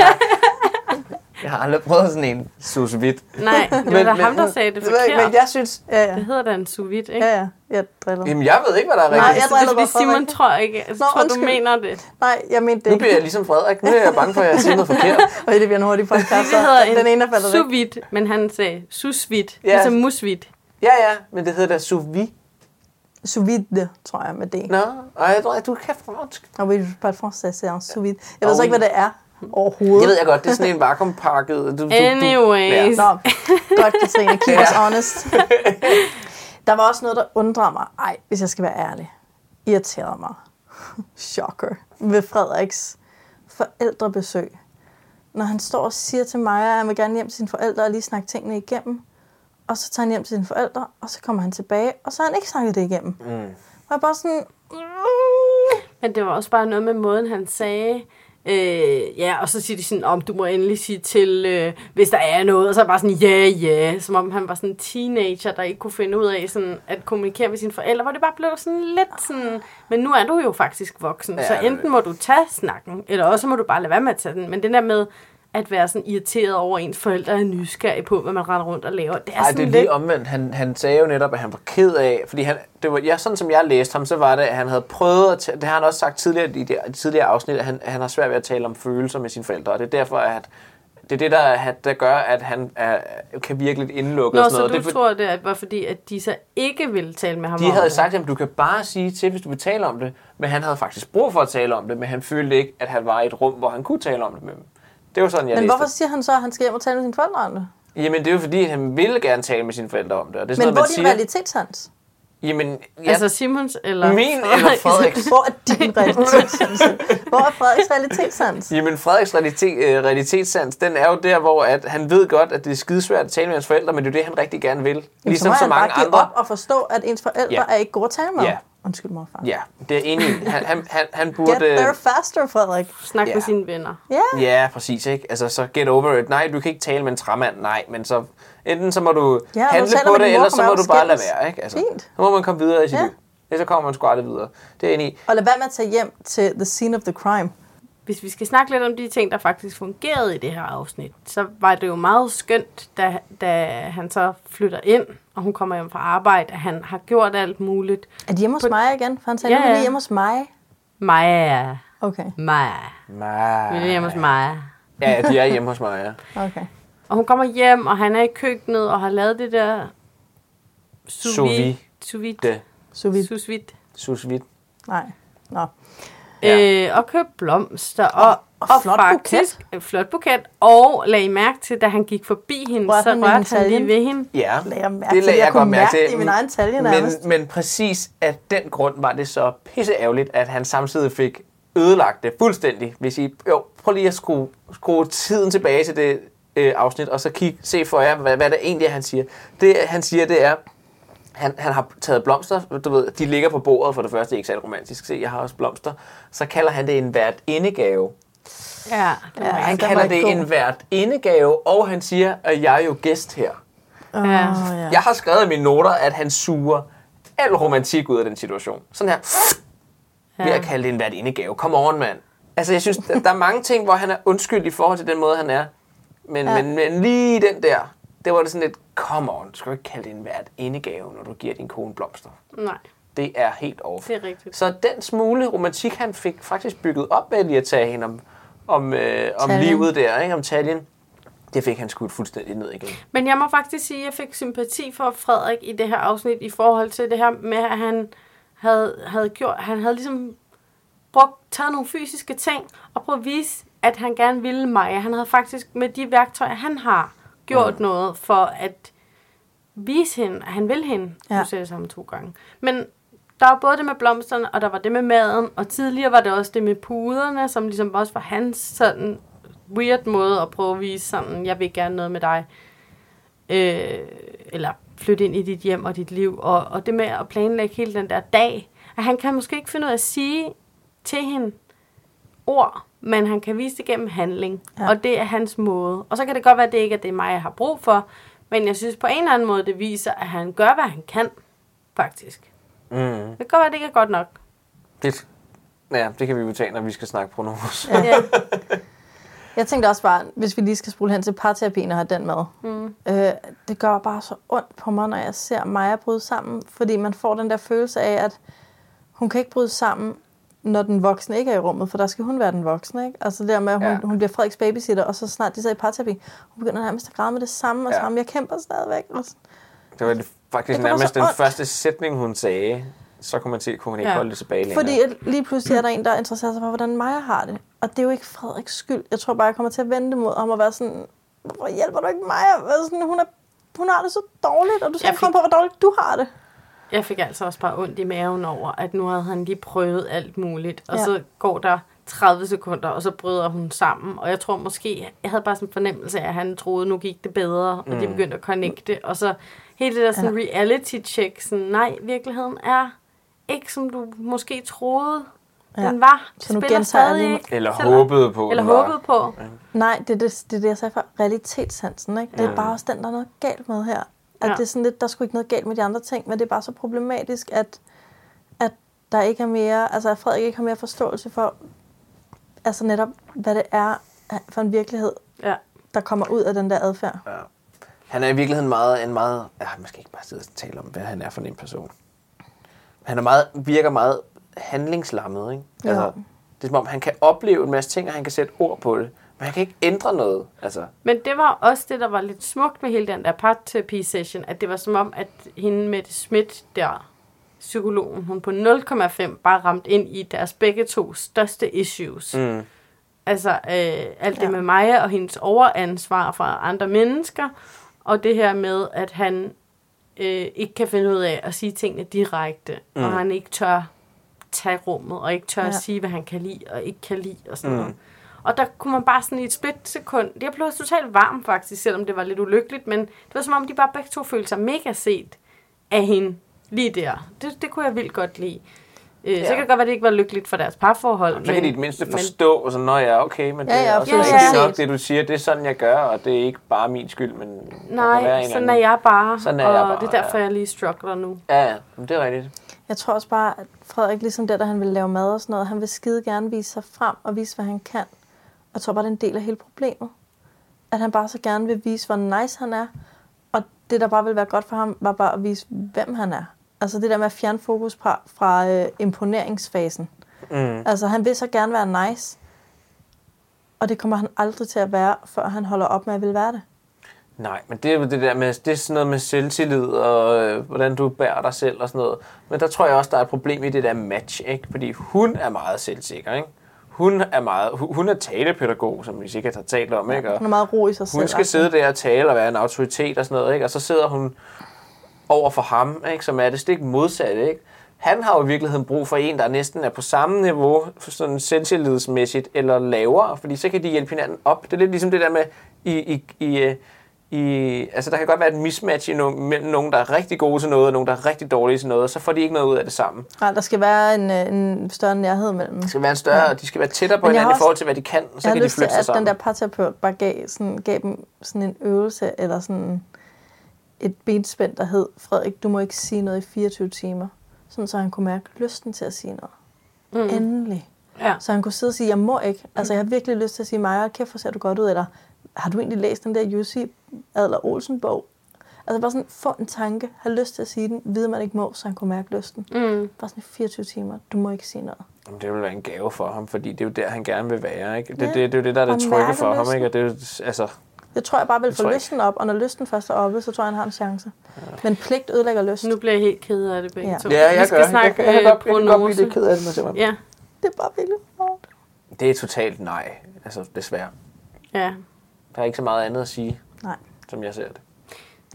Jeg har aldrig prøvet sådan en sous vide. nej, det var Men- da men- ham, der sagde det jeg ikke, forkert. men jeg synes... Ja, ja. Det hedder da en sous vide, ikke? Ja, ja. Jeg driller. Jamen, jeg ved ikke, hvad der er Nej, rigtigt. jeg Så det er driller bare Simon Frederik. tror ikke, jeg Nå, tror, du undskyld. mener det. Nej, jeg mente det Nu ikke. bliver jeg ligesom Frederik. Nu er jeg bange for, at jeg siger noget forkert. Og det bliver en hurtig podcast. Det hedder den ene er en faldet sous vide, men han sagde sous vide, Ja. ligesom musvide. Ja, ja, men det hedder da sous vide. Sous vide, tror jeg, med det. Nå, ej, jeg tror, du kan fransk. Og oui, je parle français, c'est un sous vide. Jeg ved så ikke, hvad det er overhovedet. Det ved jeg godt, det er sådan en vakuumpakket. Du, du, du, Anyways. Nå, godt, Katrine. Keep us honest. Der var også noget, der undrer mig. Ej, hvis jeg skal være ærlig. Irriterede mig. Shocker. Ved Frederiks forældrebesøg. Når han står og siger til mig, at han vil gerne hjem til sine forældre og lige snakke tingene igennem. Og så tager han hjem til sine forældre, og så kommer han tilbage, og så har han ikke snakket det igennem. Mm. Og jeg bare sådan... Mm. Men det var også bare noget med måden, han sagde. Øh, ja, og så siger de sådan, om du må endelig sige til, øh, hvis der er noget. Og så er bare sådan, ja, ja. Som om han var sådan en teenager, der ikke kunne finde ud af sådan, at kommunikere med sine forældre. Hvor det bare blev sådan lidt sådan, men nu er du jo faktisk voksen. Ja, så enten må du tage snakken, eller også må du bare lade være med at tage den. Men det der med at være sådan irriteret over, at ens forældre er nysgerrige på, hvad man render rundt og laver. Det er Ej, sådan det er lidt... lige omvendt. Han, han sagde jo netop, at han var ked af, fordi han, det var, ja, sådan som jeg læste ham, så var det, at han havde prøvet, at, det har han også sagt tidligere i det tidligere afsnit, at han, han har svært ved at tale om følelser med sine forældre, og det er derfor, at det er det, der, der gør, at han er, kan virke lidt indelukket Nå, og så sådan du noget. Det, er for- tror, det var fordi, at de så ikke ville tale med ham de om havde det? sagt, at du kan bare sige til, hvis du vil tale om det, men han havde faktisk brug for at tale om det, men han følte ikke, at han var i et rum, hvor han kunne tale om det med dem. Det var sådan, jeg Men læste hvorfor siger han så, at han skal hjem og tale med sine forældre om det? Jamen, det er jo fordi, at han ville gerne tale med sine forældre om det. Og det er sådan Men noget, hvor er din siger, realitetssans? Jamen, ja, Altså Simons eller min eller Frederiks? Hvor er din realitetssans? Hvor er Frederiks realitetssans? Jamen, Frederiks realitet, øh, realitetssans, den er jo der, hvor at han ved godt, at det er skidesvært at tale med hans forældre, men det er jo det, han rigtig gerne vil. Jamen, Ligesom så må så mange bare give andre. op og forstå, at ens forældre Ja. er ikke gode at tale med. Ja. Undskyld, morfar. Ja, det er enig. Han, han, han, han burde... Get there faster, Frederik. Snak Ja. med sine venner. Ja. Ja, præcis, ikke? Altså, så get over it. Nej, du kan ikke tale med en træmand, nej, men så... Enten så må du Ja, handle på det, eller så må du bare lade være, ikke? Altså, Fint. Så må man komme videre i sit Ja. liv. Ellers så kommer man sgu aldrig videre. Det er enig. Og lad være med at tage hjem til the scene of the crime. Hvis vi skal snakke lidt om de ting, der faktisk fungerede i det her afsnit, så var det jo meget skønt, da, da han så flytter ind, og hun kommer hjem fra arbejde, at han har gjort alt muligt. Er de hjemme hos mig igen? For han sagde, Ja, ja, ja. ja. hjemme hos mig. Maja. Okay, Maja. Nej. Vi er hjemme hos Maja. Ja, de er hjemme hos mig, ja. okay. Og hun kommer hjem, og han er i køkkenet, og har lavet det der sous Sous vide. vide. Sous vide. Det. Så vi... Sous vide. Sous vide. Nej. Nå. Øh, og købte blomster. Og, og og flot faktisk, buket. flot buket. Og lagde mærke til, da han gik forbi hende, Rørte så han rørte hendes han lige ved hende. Ja, Lagde jeg mærke det til. lagde Jeg jeg kunne mærke det i min egen talje nærmest. Men, men præcis af den grund var det så pisse ærgerligt, at han samtidig fik ødelagt det fuldstændig. Hvis I, jo, prøv lige at skrue, skrue tiden tilbage til det øh, afsnit, og så kig, se for jer, hvad, hvad det egentlig er, han siger. Det, han siger, det er, han, han har taget blomster, du ved, de ligger på bordet for det første, ikke særlig romantisk. Se, jeg har også blomster. Så kalder han det en vært indegave. Ja, Ja, Han kalder det god. en vært indegave, og han siger, at jeg er jo gæst her. Ja. Jeg har skrevet i mine noter, at han suger al romantik ud af den situation. Sådan her. Ja. Ved at kalde det en vært indegave. Kom on, mand. Altså, jeg synes, der der er mange ting, hvor han er undskyld i forhold til den måde, han er. Men, ja. men, men lige den der, det var det sådan lidt, come on, du skal ikke kalde det en vært indegave, når du giver din kone blomster. Nej, Det er helt off. det er rigtigt. Så den smule romantik, han fik faktisk bygget op ved lige at tage hende om, om, øh, om livet der, ikke? om taljen, det fik han skudt fuldstændig ned igen. Men jeg må faktisk sige, at jeg fik sympati for Frederik i det her afsnit i forhold til det her med, at han havde, havde gjort, han havde ligesom brugt, taget nogle fysiske ting og prøvet at vise, at han gerne ville mig. Han havde faktisk med de værktøjer, han har, gjort mm. noget for at vise hende, at han vil hende. Ja. Nu ser jeg sammen to gange. Men der var både det med blomsterne, og der var det med maden, og tidligere var det også det med puderne, som ligesom også var hans sådan weird måde at prøve at vise sådan, jeg vil gerne noget med dig. Øh, eller flytte ind i dit hjem og dit liv. Og, og det med at planlægge hele den der dag. At han kan måske ikke finde ud af at sige til hende ord, men han kan vise det gennem handling. Ja. Og det er hans måde. Og så kan det godt være, at det ikke er det, mig jeg har brug for. Men jeg synes på en eller anden måde, det viser, at han gør, hvad han kan. Faktisk. Mm. Det kan godt være, at det ikke er godt nok. Det, ja, det kan vi jo tage, når vi skal snakke pronomos. Ja. Ja. Jeg tænkte også bare, hvis vi lige skal spole hen til parterapien og have den med. Mm. Øh, det gør bare så ondt på mig, når jeg ser Maja bryde sammen. Fordi man får den der følelse af, at hun kan ikke bryde sammen, når den voksne ikke er i rummet. For der skal hun være den voksne, ikke? Altså det der med, at hun, Ja. hun bliver Frederiks babysitter, og så snart de så i parterapi, hun begynder nærmest at græde med det samme, og Ja. ja. samme, jeg kæmper stadigvæk. Og sådan. Det var faktisk Det nærmest den ondt. første sætning, hun sagde. Så kunne man se, kunne hun ikke Ja. holde det tilbage længere. Fordi at lige pludselig er der en, der interesserer sig for, hvordan Maja har det. Og det er jo ikke Frederiks skyld. Jeg tror bare, jeg kommer til at vente mod ham og være sådan, hvor hjælper du ikke Maja? Sådan, hun, er, hun har det så dårligt, og du skal ikke komme på, hvor dårligt du har det. Jeg fik altså også bare ondt i maven over, at nu havde han lige prøvet alt muligt. Og Ja. så går der 30 sekunder, og så bryder hun sammen. Og jeg tror måske, jeg havde bare sådan en fornemmelse af, at han troede, nu gik det bedre, og de Mm. begyndte at connecte. Og så hele det der sådan reality check, sådan, nej, virkeligheden er ikke, som du måske troede, Ja. den var. Så nu Spiller gentager jeg lige-. Eller håbede på. Eller håbede på. Nej, det er det, det, er det jeg sagde før. Realitetssansen, ikke? Det er Ja. bare også den, der er noget galt med her. At Ja. ja. det er sådan lidt, der er sgu ikke noget galt med de andre ting, men det er bare så problematisk, at, at der ikke er mere, altså at Frederik ikke har mere forståelse for, altså netop, hvad det er for en virkelighed, Ja. der kommer ud af den der adfærd. Ja. Han er i virkeligheden meget, en meget... Ja, man skal ikke bare sidde og tale om, hvad han er for en person. Han er meget, virker meget handlingslammet, ikke? Ja. Altså, det er som om, han kan opleve en masse ting, og han kan sætte ord på det. Men han kan ikke ændre noget. Altså, Men det var også det, der var lidt smukt med hele den der parterapi-session, at det var som om, at hende med Schmidt der, psykologen, hun på 0,5 bare ramt ind i deres begge to største issues. Mm. Altså øh, alt det Ja. med Maja og hendes overansvar for andre mennesker, og det her med, at han øh, ikke kan finde ud af at sige tingene direkte, mm. og han ikke tør tage rummet, og ikke tør ja. at sige, hvad han kan lide og ikke kan lide og sådan Mm. noget. Og der kunne man bare sådan i et split sekund, jeg blev totalt varm faktisk, selvom det var lidt ulykkeligt, men det var som om, de bare begge to følte sig mega set af hende. lige der. Det, det kunne jeg vildt godt lide. Øh, Ja. Så kan det godt være, at det ikke var lykkeligt for deres parforhold. Så kan de i det mindste forstå, sådan, når jeg er okay, men det Ja, ja, er også ja, ja, nok, det du siger, det er sådan, jeg gør, og det er ikke bare min skyld, men være Nej, en sådan eller er jeg bare. Sådan er og jeg bare, det er derfor, ja. jeg lige struggler nu. Ja, ja, men det er rigtigt. Jeg tror også bare, at Frederik, ligesom det, der han vil lave mad og sådan noget, han vil skide gerne vise sig frem og vise, hvad han kan. Jeg tror bare, det er en del af hele problemet. At han bare så gerne vil vise, hvor nice han er. Og det, der bare vil være godt for ham, var bare at vise, hvem han er. Altså det der med at fjerne fokus fra, fra øh, imponeringsfasen. Mm. Altså han vil så gerne være nice. Og det kommer han aldrig til at være, før han holder op med at vil være det. Nej, men det er det der med, det er sådan noget med selvtillid, og øh, hvordan du bærer dig selv og sådan noget. Men der tror jeg også, der er et problem i det der match, ikke? Fordi hun er meget selvsikker, ikke? Hun er, meget, hun hun er talepædagog, som vi sikkert har talt om, ikke? Og Han er meget ro i sig selv. hun skal sidde der og tale og være en autoritet og sådan noget, ikke? Og så sidder hun over for ham, ikke? Som er det stik modsatte, ikke? Han har jo i virkeligheden brug for en, der næsten er på samme niveau, sådan selvtillidsmæssigt, eller lavere, fordi så kan de hjælpe hinanden op. Det er lidt ligesom det der med, i, i, i, øh, i, altså der kan godt være et mismatch i no, mellem nogen, der er rigtig gode til noget, og nogen, der er rigtig dårlige til noget, og så får de ikke noget ud af det sammen. Nej, der skal være en, øh, en større nærhed mellem dem. Det skal være en større, ja. de skal være tættere på Men jeg har hinanden i også- forhold til, hvad de kan, og så jeg har kan de lyst til, flytte sig at sammen. den der parterapeut bare gav, sådan, gav dem sådan en øvelse, eller sådan et benspænd, der hed, Frederik, du må ikke sige noget i 24 timer. Sådan, så han kunne mærke lysten til at sige noget. Mm. Endelig. Ja. Så han kunne sidde og sige, jeg må ikke. Altså, jeg har virkelig lyst til at sige, Maja, kæft, hvor ser du godt ud. Eller, har du egentlig læst den der Jussi Adler Olsen bog? Altså bare sådan, få en tanke, have lyst til at sige den, vide man ikke må, så han kunne mærke lysten. Mm. Bare sådan i 24 timer, du må ikke sige noget. Jamen, Det vil være en gave for ham, fordi det er jo der, han gerne vil være. Ikke? Det, Ja. det, det er jo det, der er det trygge for ham. lysten. Ikke? Og det er, jo- altså, Det tror jeg bare vil Det få jeg lysten op, og når lysten først er oppe, så tror jeg, han har en chance. Men pligt ødelægger lyst. Nu bliver jeg helt ked af det begge Ja. to. ja, jeg Vi skal gør. snakke jeg, jeg, kan godt, jeg kan godt blive lidt ked af det, jeg ser mig. Ja, Det er bare virkelig hårdt. Det er totalt nej, altså desværre. ja, Der er ikke så meget andet at sige. Som jeg ser det.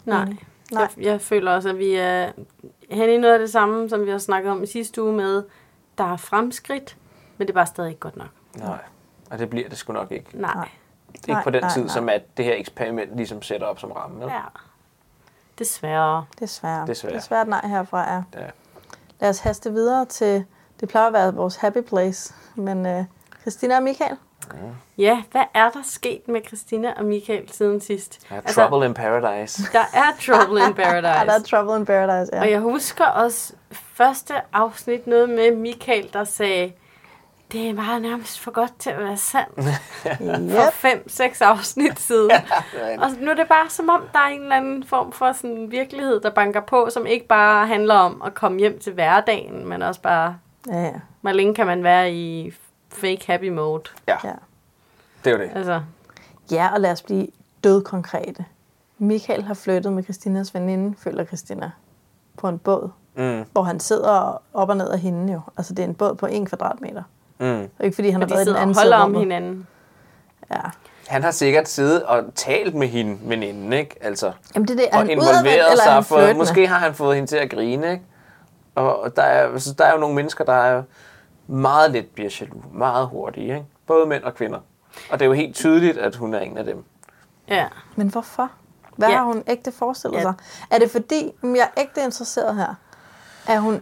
nej. Mm. Nej. Jeg, jeg føler også, at vi er hen i noget af det samme, som vi har snakket om i sidste uge med, der er fremskridt, men det er bare stadig ikke godt nok. Nej, og det bliver det sgu nok ikke. Nej. Nej. Ikke Nej, på den nej, tid, nej. som at det her eksperiment ligesom sætter op som ramme. vel? Ja. Desværre. Desværre. Desværre. Desværre nej herfra er. Ja. Lad os haste videre til, det plejer at være vores happy place, men uh, Christina og Michael, Ja, hvad er der sket med Christina og Michael siden sidst? Ja, Trouble in Paradise. Der er Trouble in er der Paradise. Trouble in Paradise? Ja. Og jeg husker også første afsnit noget med Michael, der sagde, det er bare nærmest for godt til at være sandt. For Yep. fem, seks afsnit siden. Og nu er det bare som om, der er en eller anden form for sådan virkelighed, der banker på, som ikke bare handler om at komme hjem til hverdagen, men også bare, Ja, ja. hvor længe kan man være i fake happy mode. Ja, ja. det er jo det. Altså, Ja, og lad os blive død konkrete. Michael har flyttet med Christinas veninde, føler Christina, på en båd, Mm, hvor han sidder op og ned af hende jo. Altså det er en båd på en kvadratmeter. mm. Det er ikke fordi, han og har været i den sidder og anden holder side om hinanden. Ja. Han har sikkert siddet og talt med hende, veninden, ikke? Altså, Jamen det er det, er og involveret eller er sig. For, måske har han fået hende til at grine, ikke? Og og der er, altså, der er jo nogle mennesker, der er meget let bliver jaloux, meget hurtige, ikke? Både mænd og kvinder. Og det er jo helt tydeligt, at hun er en af dem. Ja. Men hvorfor? Hvad Ja. har hun ægte forestillet Ja. sig? Er det fordi, om jeg er ægte interesseret her, er hun,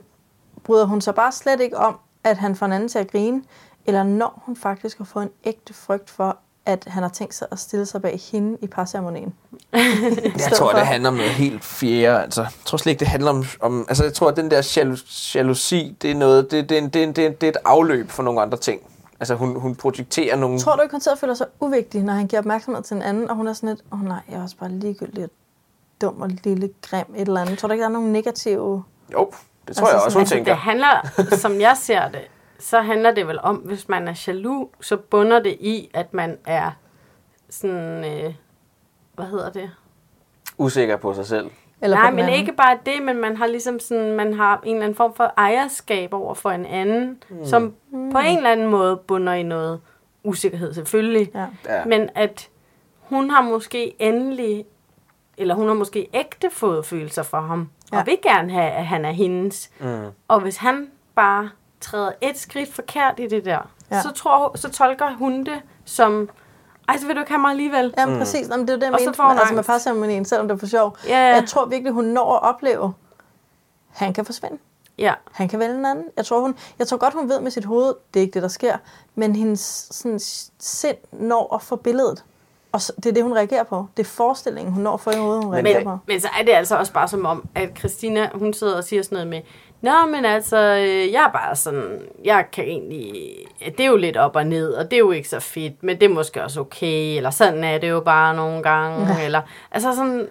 bryder hun sig bare slet ikke om, at han får en anden til at grine, eller når hun faktisk har fået en ægte frygt for, at han har tænkt sig at stille sig bag hende i parceremonien? Jeg tror, det handler om noget helt fjerde. Altså, jeg tror slet ikke, det handler om... om altså, jeg tror, at den der jalo- jalousi, det er, noget, det, det, er det, det, er- det er et afløb for nogle andre ting. Altså, hun, hun projekterer nogle... Tror du ikke, hun og føler sig uvigtig, når han giver opmærksomhed til en anden, og hun er sådan lidt, åh oh, nej, jeg er også bare ligegyldig og dum og lille grim et eller andet. Tror du ikke, der er nogle negative... Jo, det tror Altså, jeg også, hun sådan- tænker. Det handler, som jeg ser det, så handler det vel om, hvis man er jaloux, så bunder det i, at man er sådan, øh, hvad hedder det? Usikker på sig selv. Eller Nej, men anden? ikke bare det, men man har ligesom sådan, man har en eller anden form for ejerskab over for en anden, mm. som på en eller anden måde bunder i noget usikkerhed, selvfølgelig. Ja. Ja. Men at hun har måske endelig, eller hun har måske ægte fået følelser for ham. Ja. og vil gerne have, at han er hendes. Mm. Og hvis han bare træder et skridt forkert i det der, ja. Så, tror, så tolker hun det som, ej, så vil du ikke have mig alligevel. Ja, mm. præcis. Jamen, det er jo det, jeg mente, får hun altså med parceremonien, selvom det er for sjov. Ja, ja. Jeg tror virkelig, hun når at opleve han kan forsvinde. Ja. Han kan vælge en anden. Jeg tror, hun, jeg tror godt, hun ved med sit hoved, det er ikke det, der sker, men hendes sådan, sind når at få billedet. Og så, det er det, hun reagerer på. Det er forestillingen, hun når for i hovedet, hun reagerer på. Men, men så er det altså også bare som om, at Christina, hun sidder og siger sådan noget med, Nå, men altså, øh, jeg er bare sådan, jeg kan egentlig, det er jo lidt op og ned, og det er jo ikke så fedt, men det er måske også okay, eller sådan er det jo bare nogle gange, Ja. eller, altså sådan,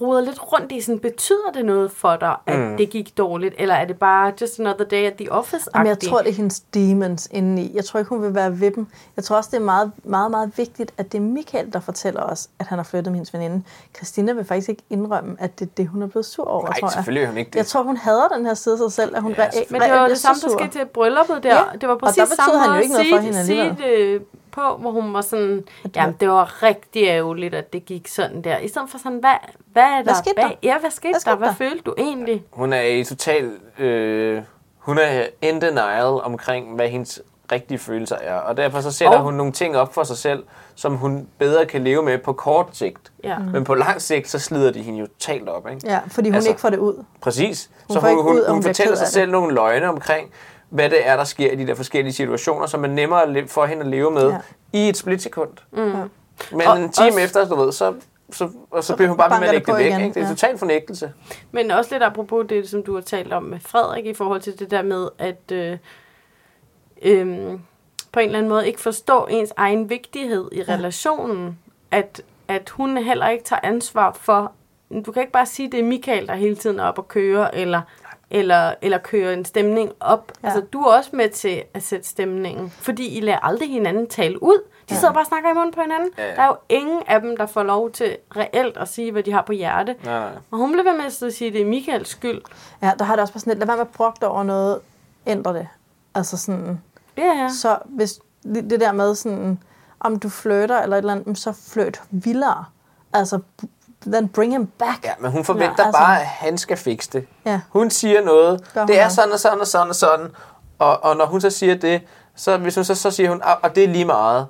ruder lidt rundt i sådan, betyder det noget for dig, at Mm. det gik dårligt, eller er det bare just another day at the office Jamen, jeg tror, det er hendes demons indeni. Jeg tror ikke, hun vil være ved dem. Jeg tror også, det er meget, meget, meget vigtigt, at det er Michael, der fortæller os, at han har flyttet med hendes veninde. Christina vil faktisk ikke indrømme, at det er det, hun er blevet sur over, Nej, tror jeg. selvfølgelig hun ikke det. Jeg tror, hun hader den her side sig selv, at hun ja, reelt Men det var det samme, der skete til brylluppet der. Ja, Det var og præcis der betød samme han jo ikke noget for hende sige det på, hvor hun var sådan, jamen det var rigtig ærgerligt, at det gik sådan der. I stedet for sådan, hvad, hvad er der skete bag? der? Ja, hvad skete Hvad skete der? Hvad der? følte du egentlig? Hun er i total... Øh, hun er in denial omkring, hvad hendes rigtige følelser er. Og derfor så sætter Og- hun nogle ting op for sig selv, som hun bedre kan leve med på kort sigt. Ja. Men på lang sigt, så slider de hende jo totalt op. Ikke? Ja, fordi hun Altså- ikke får det ud. Præcis. Hun så får hun, ikke hun, ud, hun, og hun fortæller sig selv nogle løgne omkring, hvad det er, der sker i de der forskellige situationer, som er nemmere for hende at leve med Ja. ja. i et splitsekund. Mm. Men Og en time også- efter, du ved, så, så, og så bliver hun bare med det at lægge på det væk. igen, Ikke? Det er ja. total fornægtelse. Men også lidt apropos det, som du har talt om med Frederik, i forhold til det der med, at øh, øhm, på en eller anden måde ikke forstå ens egen vigtighed i relationen. At, at hun heller ikke tager ansvar for, du kan ikke bare sige, det er Michael, der hele tiden er op og køre, eller, eller, eller køre en stemning op. Ja. Altså, du er også med til at sætte stemningen, fordi I lader aldrig hinanden tale ud. De sidder bare og snakker i munden på hinanden. Ja, ja. Der er jo ingen af dem, der får lov til reelt at sige, hvad de har på hjerte. Nej, nej. Og hun blev ved med at sige, at det er Michaels skyld. Ja, der har det også bare sådan lidt, lad være med at brugte over noget, ændre det. Altså sådan, Ja, ja. så hvis det det der med sådan, om du flytter eller et eller andet, så flyt vildere. Altså, then bring him back. Ja, men hun forventer Ja, altså- bare, at han skal fikse det. Ja. Hun siger noget, Gør det er også. sådan og sådan og sådan og sådan, og, og når hun så siger det, så, hvis hun så, så siger hun, "Ah, og det er lige meget.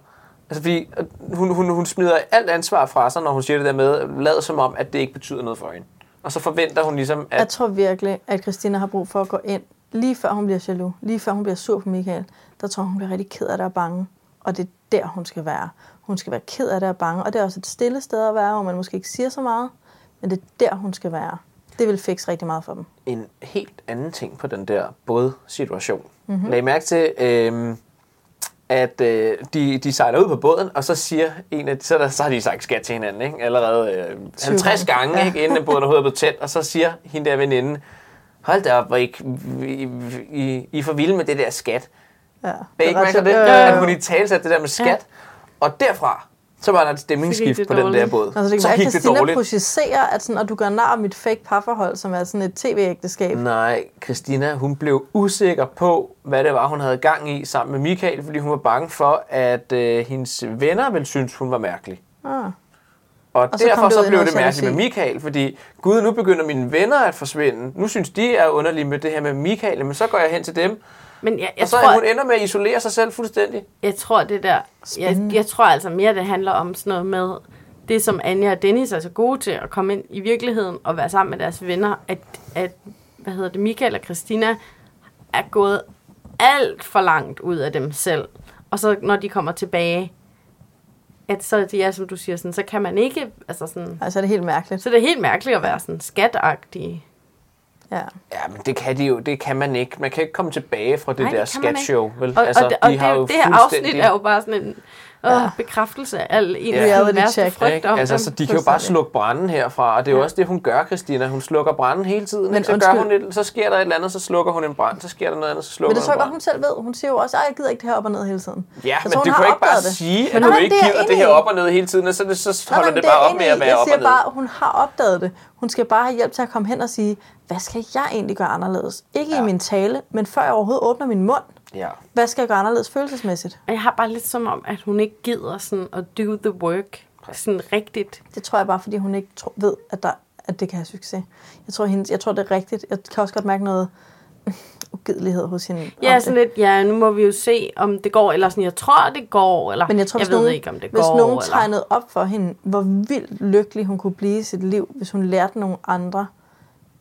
Altså, fordi hun, hun, hun smider alt ansvar fra sig, når hun siger det der med, lad som om, at det ikke betyder noget for hende. Og så forventer hun ligesom, Jeg at tror virkelig, at Christina har brug for at gå ind, lige før hun bliver jaloux, lige før hun bliver sur på Michael, der tror hun, bliver rigtig ked af det og bange. Og det er der, hun skal være. Hun skal være ked af det og bange. Og det er også et stille sted at være, hvor man måske ikke siger så meget. Men det er der, hun skal være. Det vil fikse rigtig meget for dem. en helt anden ting på den der båd-situation. Mhm. Mm-hmm. Lag mærke til, øh, at øh, de, de sejler ud på båden, og så siger en af så, der, så har de sagt skat til hinanden, ikke? allerede øh, 50 gange, Ja. ikke? inden båden overhovedet er blevet tæt, og så siger hende der veninde, hold da op, hvor I, I, I, I er for vilde med det der skat. Ja. Bag ikke ret mærke det? At hun i tale det der med skat, ja. og derfra, så var der et Så stemningsskift det på den der båd. Altså, det så gik det Christina dårligt. projicerer, at, sådan, at du gør nar mit fake parforhold, som er sådan et tv-ægteskab. Nej, Christina, hun blev usikker på, hvad det var, hun havde gang i sammen med Michael, fordi hun var bange for, at øh, hendes venner ville synes, hun var mærkelig. Ah. Og, Og og så derfor det så i blev det mærkeligt med. Michael, fordi gud, nu begynder mine venner at forsvinde. Nu synes de er underlige med det her med Michael, men så går jeg hen til dem, Men jeg, jeg og så tror, hun ender med at isolere sig selv fuldstændig. jeg tror det der, jeg, jeg tror altså mere, det handler om sådan noget med, det som Anja og Dennis er så gode til, at komme ind i virkeligheden og være sammen med deres venner, at, at hvad hedder det, Michael og Christina er gået alt for langt ud af dem selv. Og så når de kommer tilbage, at så de er, som du siger, sådan, så kan man ikke, altså sådan, Altså, er det helt mærkeligt. så det er helt mærkeligt at være sådan skatagtig. Ja. Ja, men det kan de jo, det kan man ikke. Man kan ikke komme tilbage fra det Nej, der det ikke. sketch-show, vel? Og, altså, og, det, og de har jo det, det her afsnit er jo bare sådan en åh, bekræftelse af al en Ja. af de værste check, frygt Ikke? om Altså, dem. så de kan jo bare slukke branden herfra, og det er jo Ja. også det, hun gør, Christina. Hun slukker branden hele tiden. Men så, gør undskyld. hun et, så sker der et eller andet, så slukker hun en brand, så sker der noget andet, så slukker Men det tror jeg hun godt, hun selv ved. Hun siger jo også, at jeg gider ikke det her op og ned hele tiden. Ja, Jeg men hun du har kan ikke bare opdaget det. sige, at Men du ikke det er jeg gider det her op og ned hele tiden, og så, det, så holder det bare op med at være Jeg op og siger ned. bare, at hun har opdaget det. Hun skal bare have hjælp til at komme hen og sige, hvad skal jeg egentlig gøre anderledes? Ikke ja. i min tale, men før jeg overhovedet åbner min mund. Ja. Hvad skal jeg gøre anderledes følelsesmæssigt? Jeg har bare lidt som om, at hun ikke gider sådan at do the work sådan rigtigt. Det tror jeg bare, fordi hun ikke tro, ved, at, der, at det kan have succes. Jeg tror, hendes, jeg tror, det er rigtigt. Jeg kan også godt mærke noget ugidelighed hos hende. Ja, sådan det. lidt, ja, nu må vi jo se, om det går, eller sådan, jeg tror, det går, eller Men jeg tror, jeg hvis ved nogen, ikke, om det hvis går. nogen eller... tegnede op for hende, hvor vildt lykkelig hun kunne blive i sit liv, hvis hun lærte nogle andre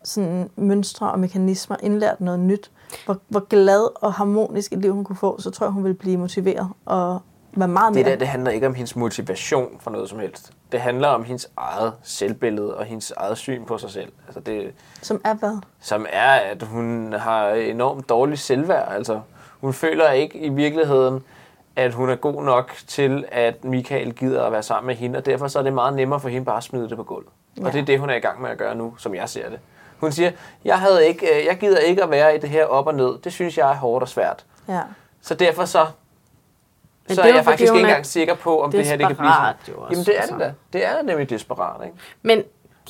sådan mønstre og mekanismer, indlært noget nyt, hvor, hvor glad og harmonisk et liv hun kunne få, så tror jeg, hun ville blive motiveret og være meget Det mere. der, det handler ikke om hendes motivation for noget som helst. Det handler om hendes eget selvbillede og hendes eget syn på sig selv. Altså det, Som er hvad? som er, at hun har enormt dårligt selvværd. Altså, hun føler ikke i virkeligheden, at hun er god nok til, at Michael gider at være sammen med hende, og derfor så er det meget nemmere for hende bare at smide det på gulvet. Ja. Og det er det, hun er i gang med at gøre nu, som jeg ser det. Hun siger, jeg, havde ikke, øh, jeg gider ikke at være i det her op og ned. Det synes jeg er hårdt og svært. Ja. Så derfor så, Men så er jeg faktisk ikke engang sikker på, om det her det kan blive sådan. jo også, Jamen det er altså. det da. Det er nemlig desperat, ikke? Men Jeg,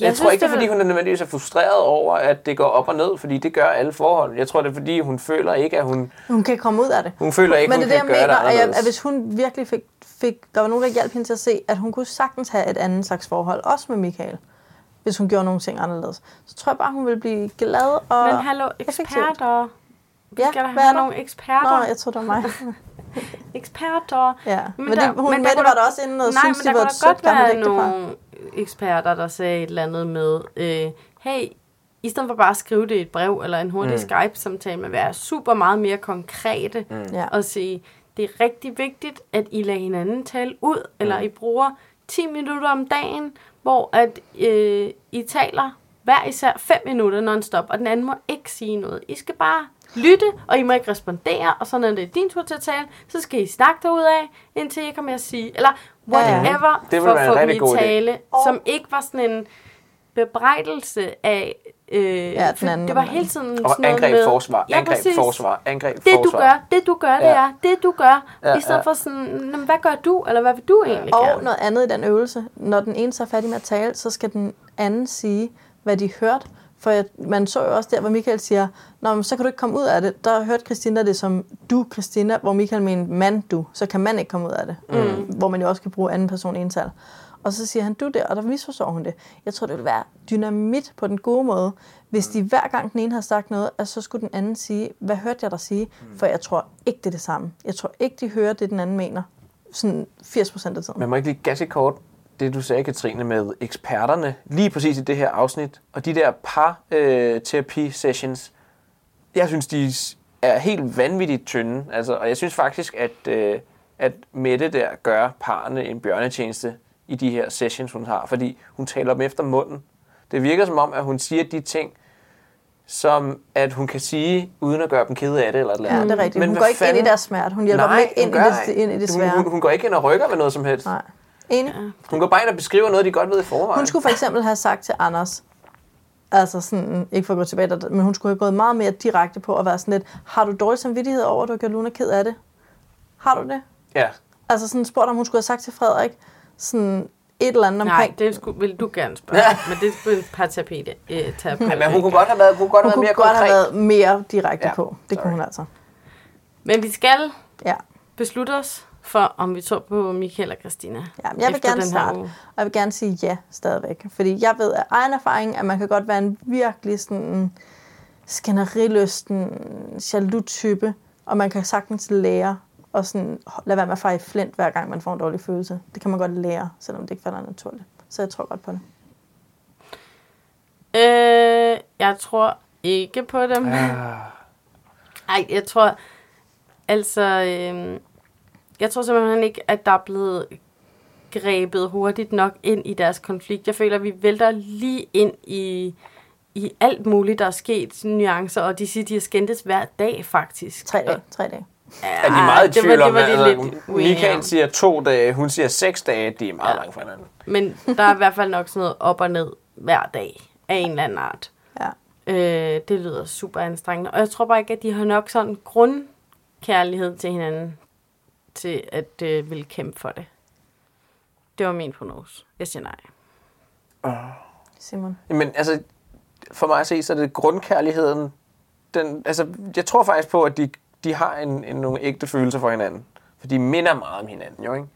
jeg tror ikke, det er, fordi hun er nødvendigvis er frustreret over, at det går op og ned, fordi det gør alle forhold. Jeg tror, det er, fordi hun føler ikke, at hun... Hun kan komme ud af det. Hun føler ikke, Men hun det er det, kan jeg gøre mener, det at, at hvis hun virkelig fik, fik... Der var nogen, der hjalp hende til at se, at hun kunne sagtens have et andet slags forhold, også med Michael, hvis hun gjorde nogle ting anderledes. Så tror jeg bare, hun ville blive glad og Men hallo, eksperter. Vi Ja, skal da hvad have der? nogle eksperter. Nå, jeg tror, det var mig. Eksperter. Ja, men, men der- det, hun men Mette kunne var der også inde og Nej, synes, men de der var et sødt godt gammelt være ægtepar. nogle eksperter, der sagde et eller andet med, øh, hey, i stedet for bare at skrive det i et brev eller en hurtig Mm. Skype-samtale, men være super meget mere konkrete Mm. Og sige, det er rigtig vigtigt, at I lader hinanden tale ud, eller I bruger 10 minutter om dagen, hvor at øh, I taler hver især 5 minutter non-stop, og den anden må ikke sige noget. I skal bare lytte, og I må ikke respondere, og så når det er din tur til at tale, så skal I snakke derud af, indtil I kommer med at sige, eller whatever, Det vil for at en få dem rigtig i god idé. tale, som ikke var sådan en bebrejdelse af... Øh, Ja, den anden det var hele tiden Og sådan noget angreb, med, forsvar, Ja, angreb, præcis. forsvar, angreb, Det du forsvar. gør, det du gør, det Ja. er det du gør. Ja, I stedet ja. for sådan, "Nå, men hvad gør du, eller hvad vil du egentlig Og gerne? noget andet i den øvelse. Når den ene så er færdig med at tale, så skal den anden sige, hvad de hørte. For jeg, man så jo også der, hvor Michael siger, Nå, men så kan du ikke komme ud af det. Der hørte Christina det som du, Christina, hvor Michael mente mand, du. Så kan man ikke komme ud af det. Mm. Hvor man jo også kan bruge anden person ental. Og så siger han du der, og der misforstår hun det. Jeg tror, det ville være dynamit på den gode måde, hvis de hver gang den ene har sagt noget, at så skulle den anden sige, hvad hørte jeg dig sige? For jeg tror ikke, det er det samme. Jeg tror ikke, de hører det, den anden mener. Sådan 80 procent af tiden. Men må ikke lige ganske kort, det du sagde, Katrine, med eksperterne, lige præcis i det her afsnit, og de der par øh, jeg synes, de er helt vanvittigt tynde. Altså, og jeg synes faktisk, at, øh, at Mette der gør parerne en bjørnetjeneste i de her sessions, hun har, fordi hun taler dem efter munden. Det virker som om, at hun siger de ting, som at hun kan sige, uden at gøre dem kede af det eller et eller Ja, andet. det er rigtigt. Men hun går ikke ind i fanden- deres smerte. Hun hjælper Nej, dem ikke ind, hun i gør det, ind i det Hun, svære. hun, hun går ikke ind og rykker med noget som helst. Nej. Enig. Hun går bare ind og beskriver noget, de godt ved i forvejen. Hun skulle for eksempel have sagt til Anders, altså sådan, ikke for at gå tilbage, der- men hun skulle have gået meget mere direkte på at være sådan lidt, har du dårlig samvittighed over, at du har gjort Luna ked af det? Har du det? Ja. Altså sådan spurgt, om hun skulle have sagt til Frederik, sådan et eller andet Nej, omkring. det skulle, vil du gerne spørge. Ja. Men det skulle en parterapeut. Øh, terapeut Ja, men hun kunne godt have været, hun kunne godt Hun have været mere godt have været mere direkte Ja, på. Det kunne hun altså. Men vi skal Ja. beslutte os for, om vi tror på Michael og Christina. Ja, men jeg vil gerne starte, uge. og jeg vil gerne sige ja stadigvæk. Fordi jeg ved af egen erfaring, at man kan godt være en virkelig sådan skænderilysten, jaloux type, og man kan sagtens lære og sådan lade være med at fare i flint, hver gang man får en dårlig følelse. Det kan man godt lære, selvom det ikke falder naturligt. Så jeg tror godt på det. Øh, jeg tror ikke på dem. Ej, jeg tror... Altså, øh, jeg tror simpelthen ikke, at der er blevet grebet hurtigt nok ind i deres konflikt. Jeg føler, at vi vælter lige ind i, i alt muligt, der er sket, nuancer, og de siger, de har skændtes hver dag, faktisk. Tre dage. Tre dage. Ja, Er de meget i det var- tvivl det om, var de at lidt altså, Michael om. siger to dage, hun siger seks dage, de er meget ja. langt fra hinanden. Men der er i hvert fald nok sådan noget op og ned hver dag af en eller anden art. Ja. Øh, det lyder super anstrengende. Og jeg tror bare ikke, at de har nok sådan grundkærlighed til hinanden, til at øh, ville kæmpe for det. Det var min prognose. Jeg siger nej. Simon. Men altså, for mig at se, så er det grundkærligheden. Den, altså, jeg tror faktisk på, at de, de har en, en, nogle ægte følelser for hinanden. For de minder meget om hinanden, jo ikke?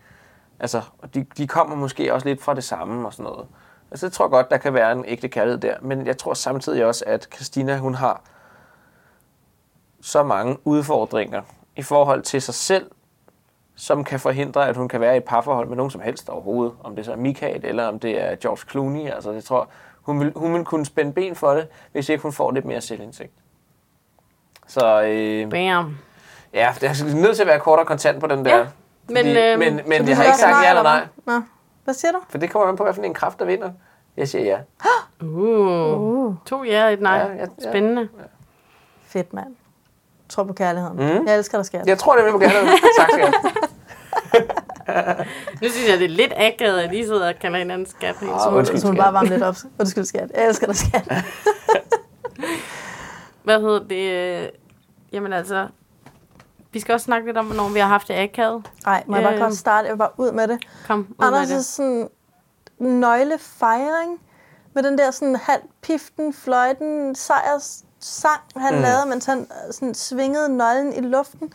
Altså, og de, de kommer måske også lidt fra det samme og sådan noget. Altså, jeg tror godt, der kan være en ægte kærlighed der. Men jeg tror samtidig også, at Christina, hun har så mange udfordringer i forhold til sig selv, som kan forhindre, at hun kan være i et parforhold med nogen som helst overhovedet. Om det så er Michael, eller om det er George Clooney. Altså, jeg tror, Hun vil, hun vil kunne spænde ben for det, hvis ikke hun får lidt mere selvindsigt. Så øh, Bam. ja, det er nødt til at være kort og kontant på den der. Ja, men, øhm, men, men jeg har ikke sagt ja eller nej. Nå, hvad siger du? For det kommer an på, hvad for en kraft, der vinder. Jeg siger ja. Uh. Uh, To ja og et nej. Ja, ja, ja. Spændende. fedt mand. Tror på kærligheden. Mm. Jeg elsker dig, skat. Jeg tror, det vil du gerne. tak skal jeg. Nu synes jeg, det er lidt akavet, at I sidder og kalder hinanden skat. Ah, undskyld, så skat. bare varme lidt op. Undskyld, skat. Jeg elsker dig, skat. Hvad hedder det? øh, Jamen altså, vi skal også snakke lidt om, hvornår vi har haft det akavet. Nej, må jeg bare Øh. komme starte? Jeg vil bare ud med det. Kom, ud med Anders' det. sådan nøglefejring med den der sådan halv piften, fløjten, sejrs sang, han mm. lavede, mens han øh, sådan svingede nøglen i luften.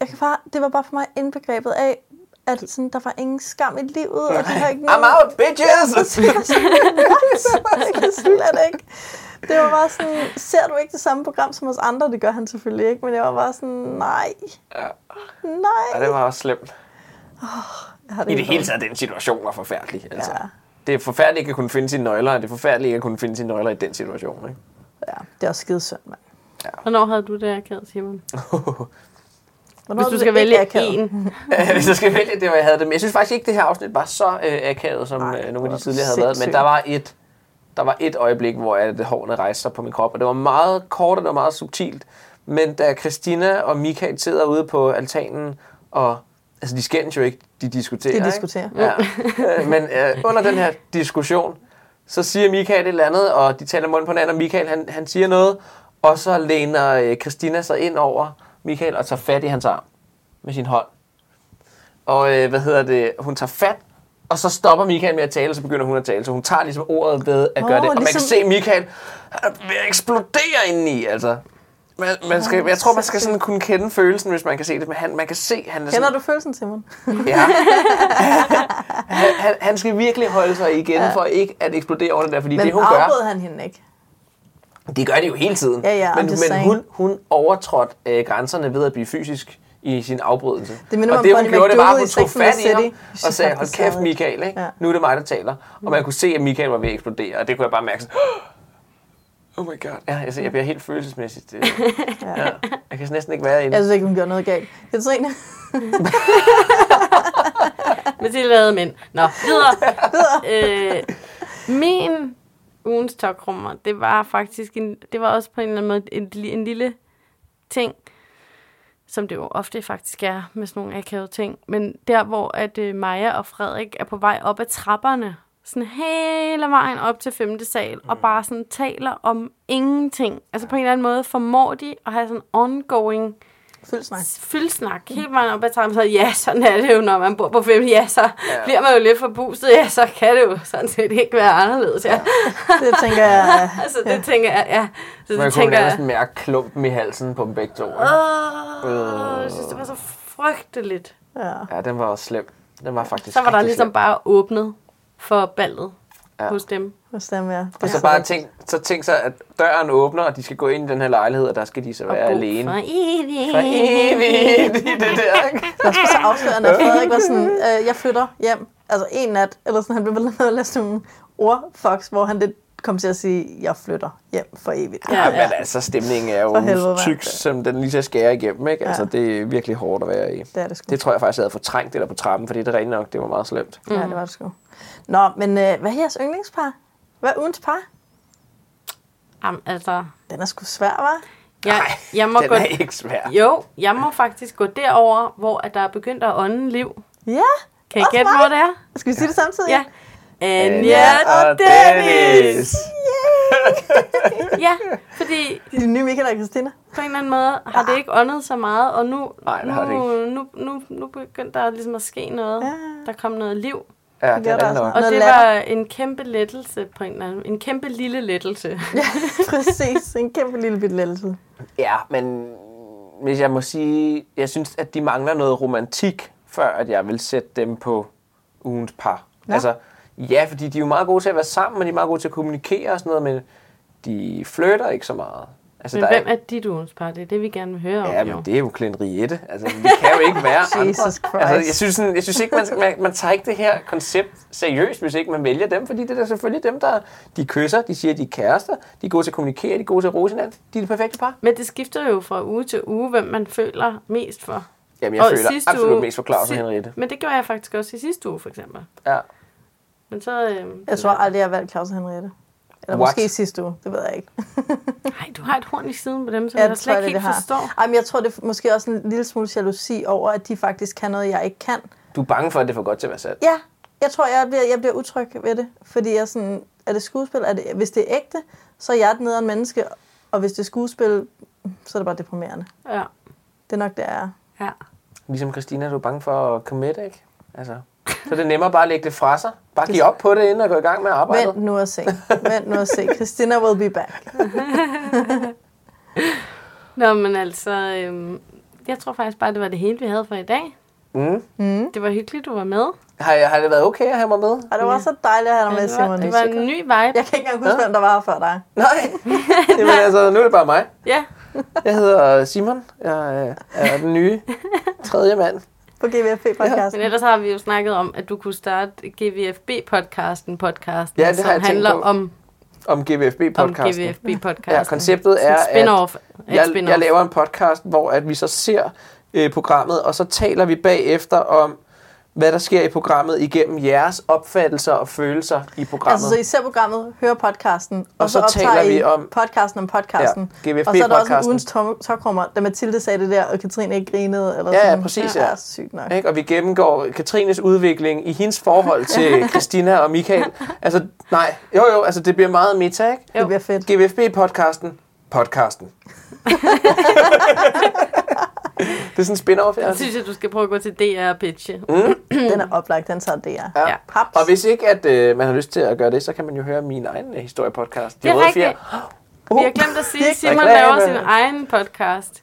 Jeg kan bare, det var bare for mig indbegrebet af, at sådan, der var ingen skam i livet, og det har ikke I'm out, bitches! jeg kan slet ikke. Det var bare sådan, ser du ikke det samme program som os andre? Det gør han selvfølgelig ikke, men jeg var bare sådan, nej. Ja. Nej. ja, det var også slemt. Jeg har I det hele taget, den situation var forfærdelig. Altså. Ja. Det er forfærdeligt ikke at kunne finde sine nøgler, og det er forfærdeligt ikke at kunne finde sine nøgler i den situation. Ikke? Ja, det er også skide synd, mand. Hvornår havde du det akavet, Simon? Hvornår Hvis du skal det vælge en. Hvis jeg skal vælge det, hvor jeg havde det. Men jeg synes faktisk ikke, det her afsnit var så øh, akavet, som Nej, øh, det nogle var af de tidligere havde været. Men der var et, der var et øjeblik, hvor at hårene rejste sig på min krop. Og det var meget kort, og det var meget subtilt. Men da Christina og Michael sidder ude på altanen, og altså, de skændes jo ikke, de diskuterer. De ikke? diskuterer. Ja. Øh, Men øh, under den her diskussion, så siger Michael et eller andet, og de taler mund på hinanden, og Michael han, han siger noget, og så læner øh, Christina sig ind over Michael og tager fat i hans arm med sin hånd. Og øh, hvad hedder det, hun tager fat, og så stopper Michael med at tale, og så begynder hun at tale. Så hun tager ligesom ordet ved at gøre Åh, det. Og man ligesom- kan se Michael at eksplodere indeni, altså. Man, man skal, jeg tror, man skal sådan kunne kende følelsen, hvis man kan se det. Men han, man kan se, han er Kender sådan, du følelsen, Simon? Ja. han, han, han skal virkelig holde sig igen, ja. for ikke at eksplodere over det der, fordi Men det hun gør, han hende ikke? det gør det jo hele tiden. Ja, ja, men men hun, hun overtrådte øh, grænserne ved at blive fysisk i sin afbrydelse. Det minder og det hun gjorde, det var, at hun tog fat i ham og sagde, hold kæft savage." Michael, ikke? Ja. nu er det mig, der taler. Og man kunne se, at Michael var ved at eksplodere, og det kunne jeg bare mærke sådan, oh my god. Ja, altså, jeg bliver helt følelsesmæssigt. Øh, ja. Jeg kan næsten ikke være inde. Jeg synes ikke, hun gjorde noget galt. Katrine? Mathilde lavede mænd. Nå, videre. øh, min ugens tokrummer, det var faktisk en, det var også på en eller anden måde en, en lille ting, som det jo ofte faktisk er med sådan nogle akavede ting. Men der, hvor at øh, Maja og Frederik er på vej op ad trapperne, sådan hele vejen op til femte sal, og bare sådan taler om ingenting. Altså på en eller anden måde formår de at have sådan ongoing Fyldt snak. fyldsnak hele vejen op ad trappen. Så ja, sådan er det jo, når man bor på femte. Ja, så ja. bliver man jo lidt forpustet. Ja, så kan det jo sådan set ikke være anderledes. Ja. Det tænker jeg... altså, det ja. tænker jeg, ja. Så Man det kunne tænker nærmest jeg, mærke klumpen i halsen på dem begge to. åh, jeg synes, det var så frygteligt. Ja. Ja, den var også slem. Den var faktisk Så var der ligesom slem. bare åbnet for ballet Ja. ja. hos dem. Hos dem, ja. Og så er bare tænk, så tænk sig, at døren åbner, og de skal gå ind i den her lejlighed, og der skal de så være alene. For evigt. For evigt i det der, ikke? Det var så afslørende, at Frederik var sådan, øh, jeg flytter hjem. Altså en nat, eller sådan, han blev ved med at læse nogle ordfox, hvor han lidt kom til at sige, jeg flytter hjem for evigt. Ja, men altså, stemningen er helvede, jo mand. tyk, som den lige skal skære igennem, ikke? Altså, Ja. det er virkelig hårdt at være i. Det er det sgu. Det tror jeg faktisk, jeg havde fortrængt det der på trappen, fordi det er rent nok, det var meget slemt. Ja, det var det sgu. Nå, men øh, hvad er jeres yndlingspar? Hvad er ugens par? Jamen, altså, Den er sgu svær, var? jeg, jeg må Den gå, er ikke svær. jo, jeg må faktisk gå derover, hvor at der er begyndt at ånde liv. Ja, Kan I gætte, hvor det er? skal vi sige det samtidig? Ja. Anja Ja, og Dennis! Ja, fordi Det er de nye Michael og Christina. på en eller anden måde har det ikke åndet så meget, og nu, Nej, nu, nu, nu, nu begyndte der ligesom at ske noget. Ja. Der kom noget liv. Ja, Det det er. Og Noget det var en kæmpe lettelse på en eller anden En kæmpe lille lettelse. Præcis, en kæmpe lille bit lettelse. Ja, men hvis jeg må sige, jeg synes, at de mangler noget romantik, før at jeg vil sætte dem på ugens par. Ja. Altså, ja, fordi de er jo meget gode til at være sammen, og de er meget gode til at kommunikere og sådan noget, men de flytter ikke så meget. Altså, Men der hvem er, er dit ugens par? Det er det, vi gerne vil høre Ja, om. men jo. det er jo Clint Riette. Altså, det kan jo ikke være andre. Jesus Altså, Christ. jeg, synes sådan, jeg synes ikke, man, man, man tager ikke det her koncept seriøst, hvis ikke man vælger dem, fordi det er da selvfølgelig dem, der de kysser, de siger, de er kærester, de er gode til at kommunikere, de er gode til at rose hinanden. De er det perfekte par. Men det skifter jo fra uge til uge, hvem man føler mest for. Jamen, jeg Og føler sidste absolut uge- mest for Claus og Henriette. Men det gjorde jeg faktisk også i sidste uge, for eksempel. Ja. Men så... Øh, Jeg tror aldrig, jeg har valgt Claus og Henriette. Eller What? måske sidste uge, det ved jeg ikke. Nej, du har et horn i siden på dem, som Ja, jeg slet ikke helt det har. forstår. Ej, men jeg tror, det er måske også en lille smule jalousi over, at de faktisk kan noget, jeg ikke kan. Du er bange for, at det er for godt til at være sandt. Ja, jeg tror, jeg bliver, jeg bliver utryg ved det. Fordi jeg sådan, er det skuespil? Er det, hvis det er ægte, så er jeg et nederen menneske. Og hvis det er skuespil, så er det bare deprimerende. Ja. Det er nok det, er. ja. Ligesom Christina, du er bange for at commit, ikke? Altså, så er det nemmere bare at lægge det fra sig. Bare give op på det, inden at gå i gang med arbejdet. Vent nu og se. Vent nu og se. Christina will be back. Nå, men altså... Øh, jeg tror faktisk bare, det var det hele, vi havde for i dag. Mm. Mm. Det var hyggeligt, du var med. Har, har det været okay at have mig med? Og det var så dejligt at have dig med, det, var, Simon. det var en ny vibe. Jeg kan ikke engang huske, hvem der var her før dig. Nej. Jamen altså, nu er det bare mig. Ja, Jeg hedder Simon. Jeg øh, er den nye tredje mand. På GVFB-podcasten. men ellers har vi jo snakket om, at du kunne starte GVFB-podcasten, podcasten, Ja, det som handler på. om, Om om GVFB-podcasten. GVFB-podcasten. Ja, konceptet er, spin-off. at Et jeg, spin-off. jeg laver en podcast, hvor at vi så ser øh, programmet, og så taler vi bagefter om, hvad der sker i programmet igennem jeres opfattelser og følelser i programmet. Altså, så I ser programmet, hører podcasten, og, Og så så, taler vi om- podcasten om podcasten. Ja, GVFB og så er der også en podcasten. ugens tokrummer, da Mathilde sagde det der, og Katrine ikke grinede. Eller Ja, ja, sådan. præcis, Det ja. er sygt nok. Ikke? Og vi gennemgår Katrines udvikling i hendes forhold til Christina og Michael. Altså, nej, jo jo, altså det bliver meget meta, ikke? Det bliver fedt. GVFB-podcasten. Podcasten. det er sådan en spin-off, ja. Jeg synes, at du skal prøve at gå til DR og pitche. Den er oplagt, den tager det Ja. Ja. Haps. Og hvis ikke, at øh, man har lyst til at gøre det, så kan man jo høre min egen øh, historiepodcast. De Det er rigtigt. Fjer. Vi har glemt at sige, at Simon laver sin egen podcast.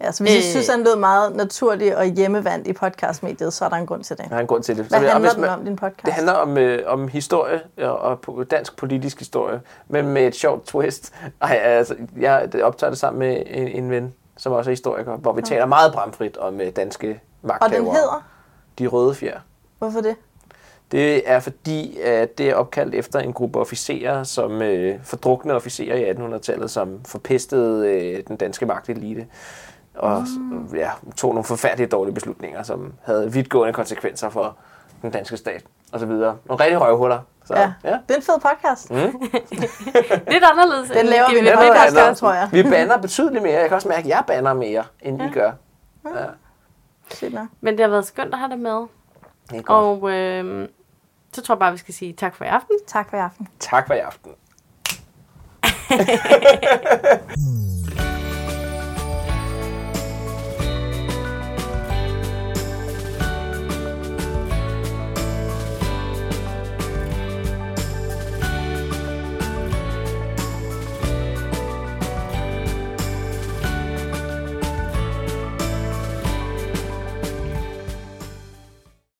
Ja, så hvis I Øh. synes, han lød meget naturlig og hjemmevandt i podcastmediet, så er der en grund til det. Jeg har en grund til det. Hvad Så, og handler den om, din podcast? Det handler om, øh, om historie og, og po- dansk politisk historie, men med et sjovt twist. Ej, altså, jeg optager det sammen med en, en ven, som også er historiker, hvor vi taler meget bramfrit om øh, danske Og magthavere. den hedder? De Røde Fjer. Hvorfor det? Det er fordi, at det er opkaldt efter en gruppe officerer, som øh, fordrukne officerer i 1800-tallet, som forpestede øh, den danske magtelite og mm. ja, tog nogle forfærdeligt dårlige beslutninger, som havde vidtgående konsekvenser for den danske stat og så videre. Nogle rigtig røvhuller. Så, Ja. ja. Det er en fed podcast. Mm. Lidt anderledes Den laver vi noget podcast, andet. tror jeg. Vi banner betydeligt mere. Jeg kan også mærke, at jeg banner mere, end I gør. Ja. Nok. Men det har været skønt at have dig med. Det er godt. Og øh, så tror jeg bare, vi skal sige tak for i aften. Tak for i aften. Tak for i aften.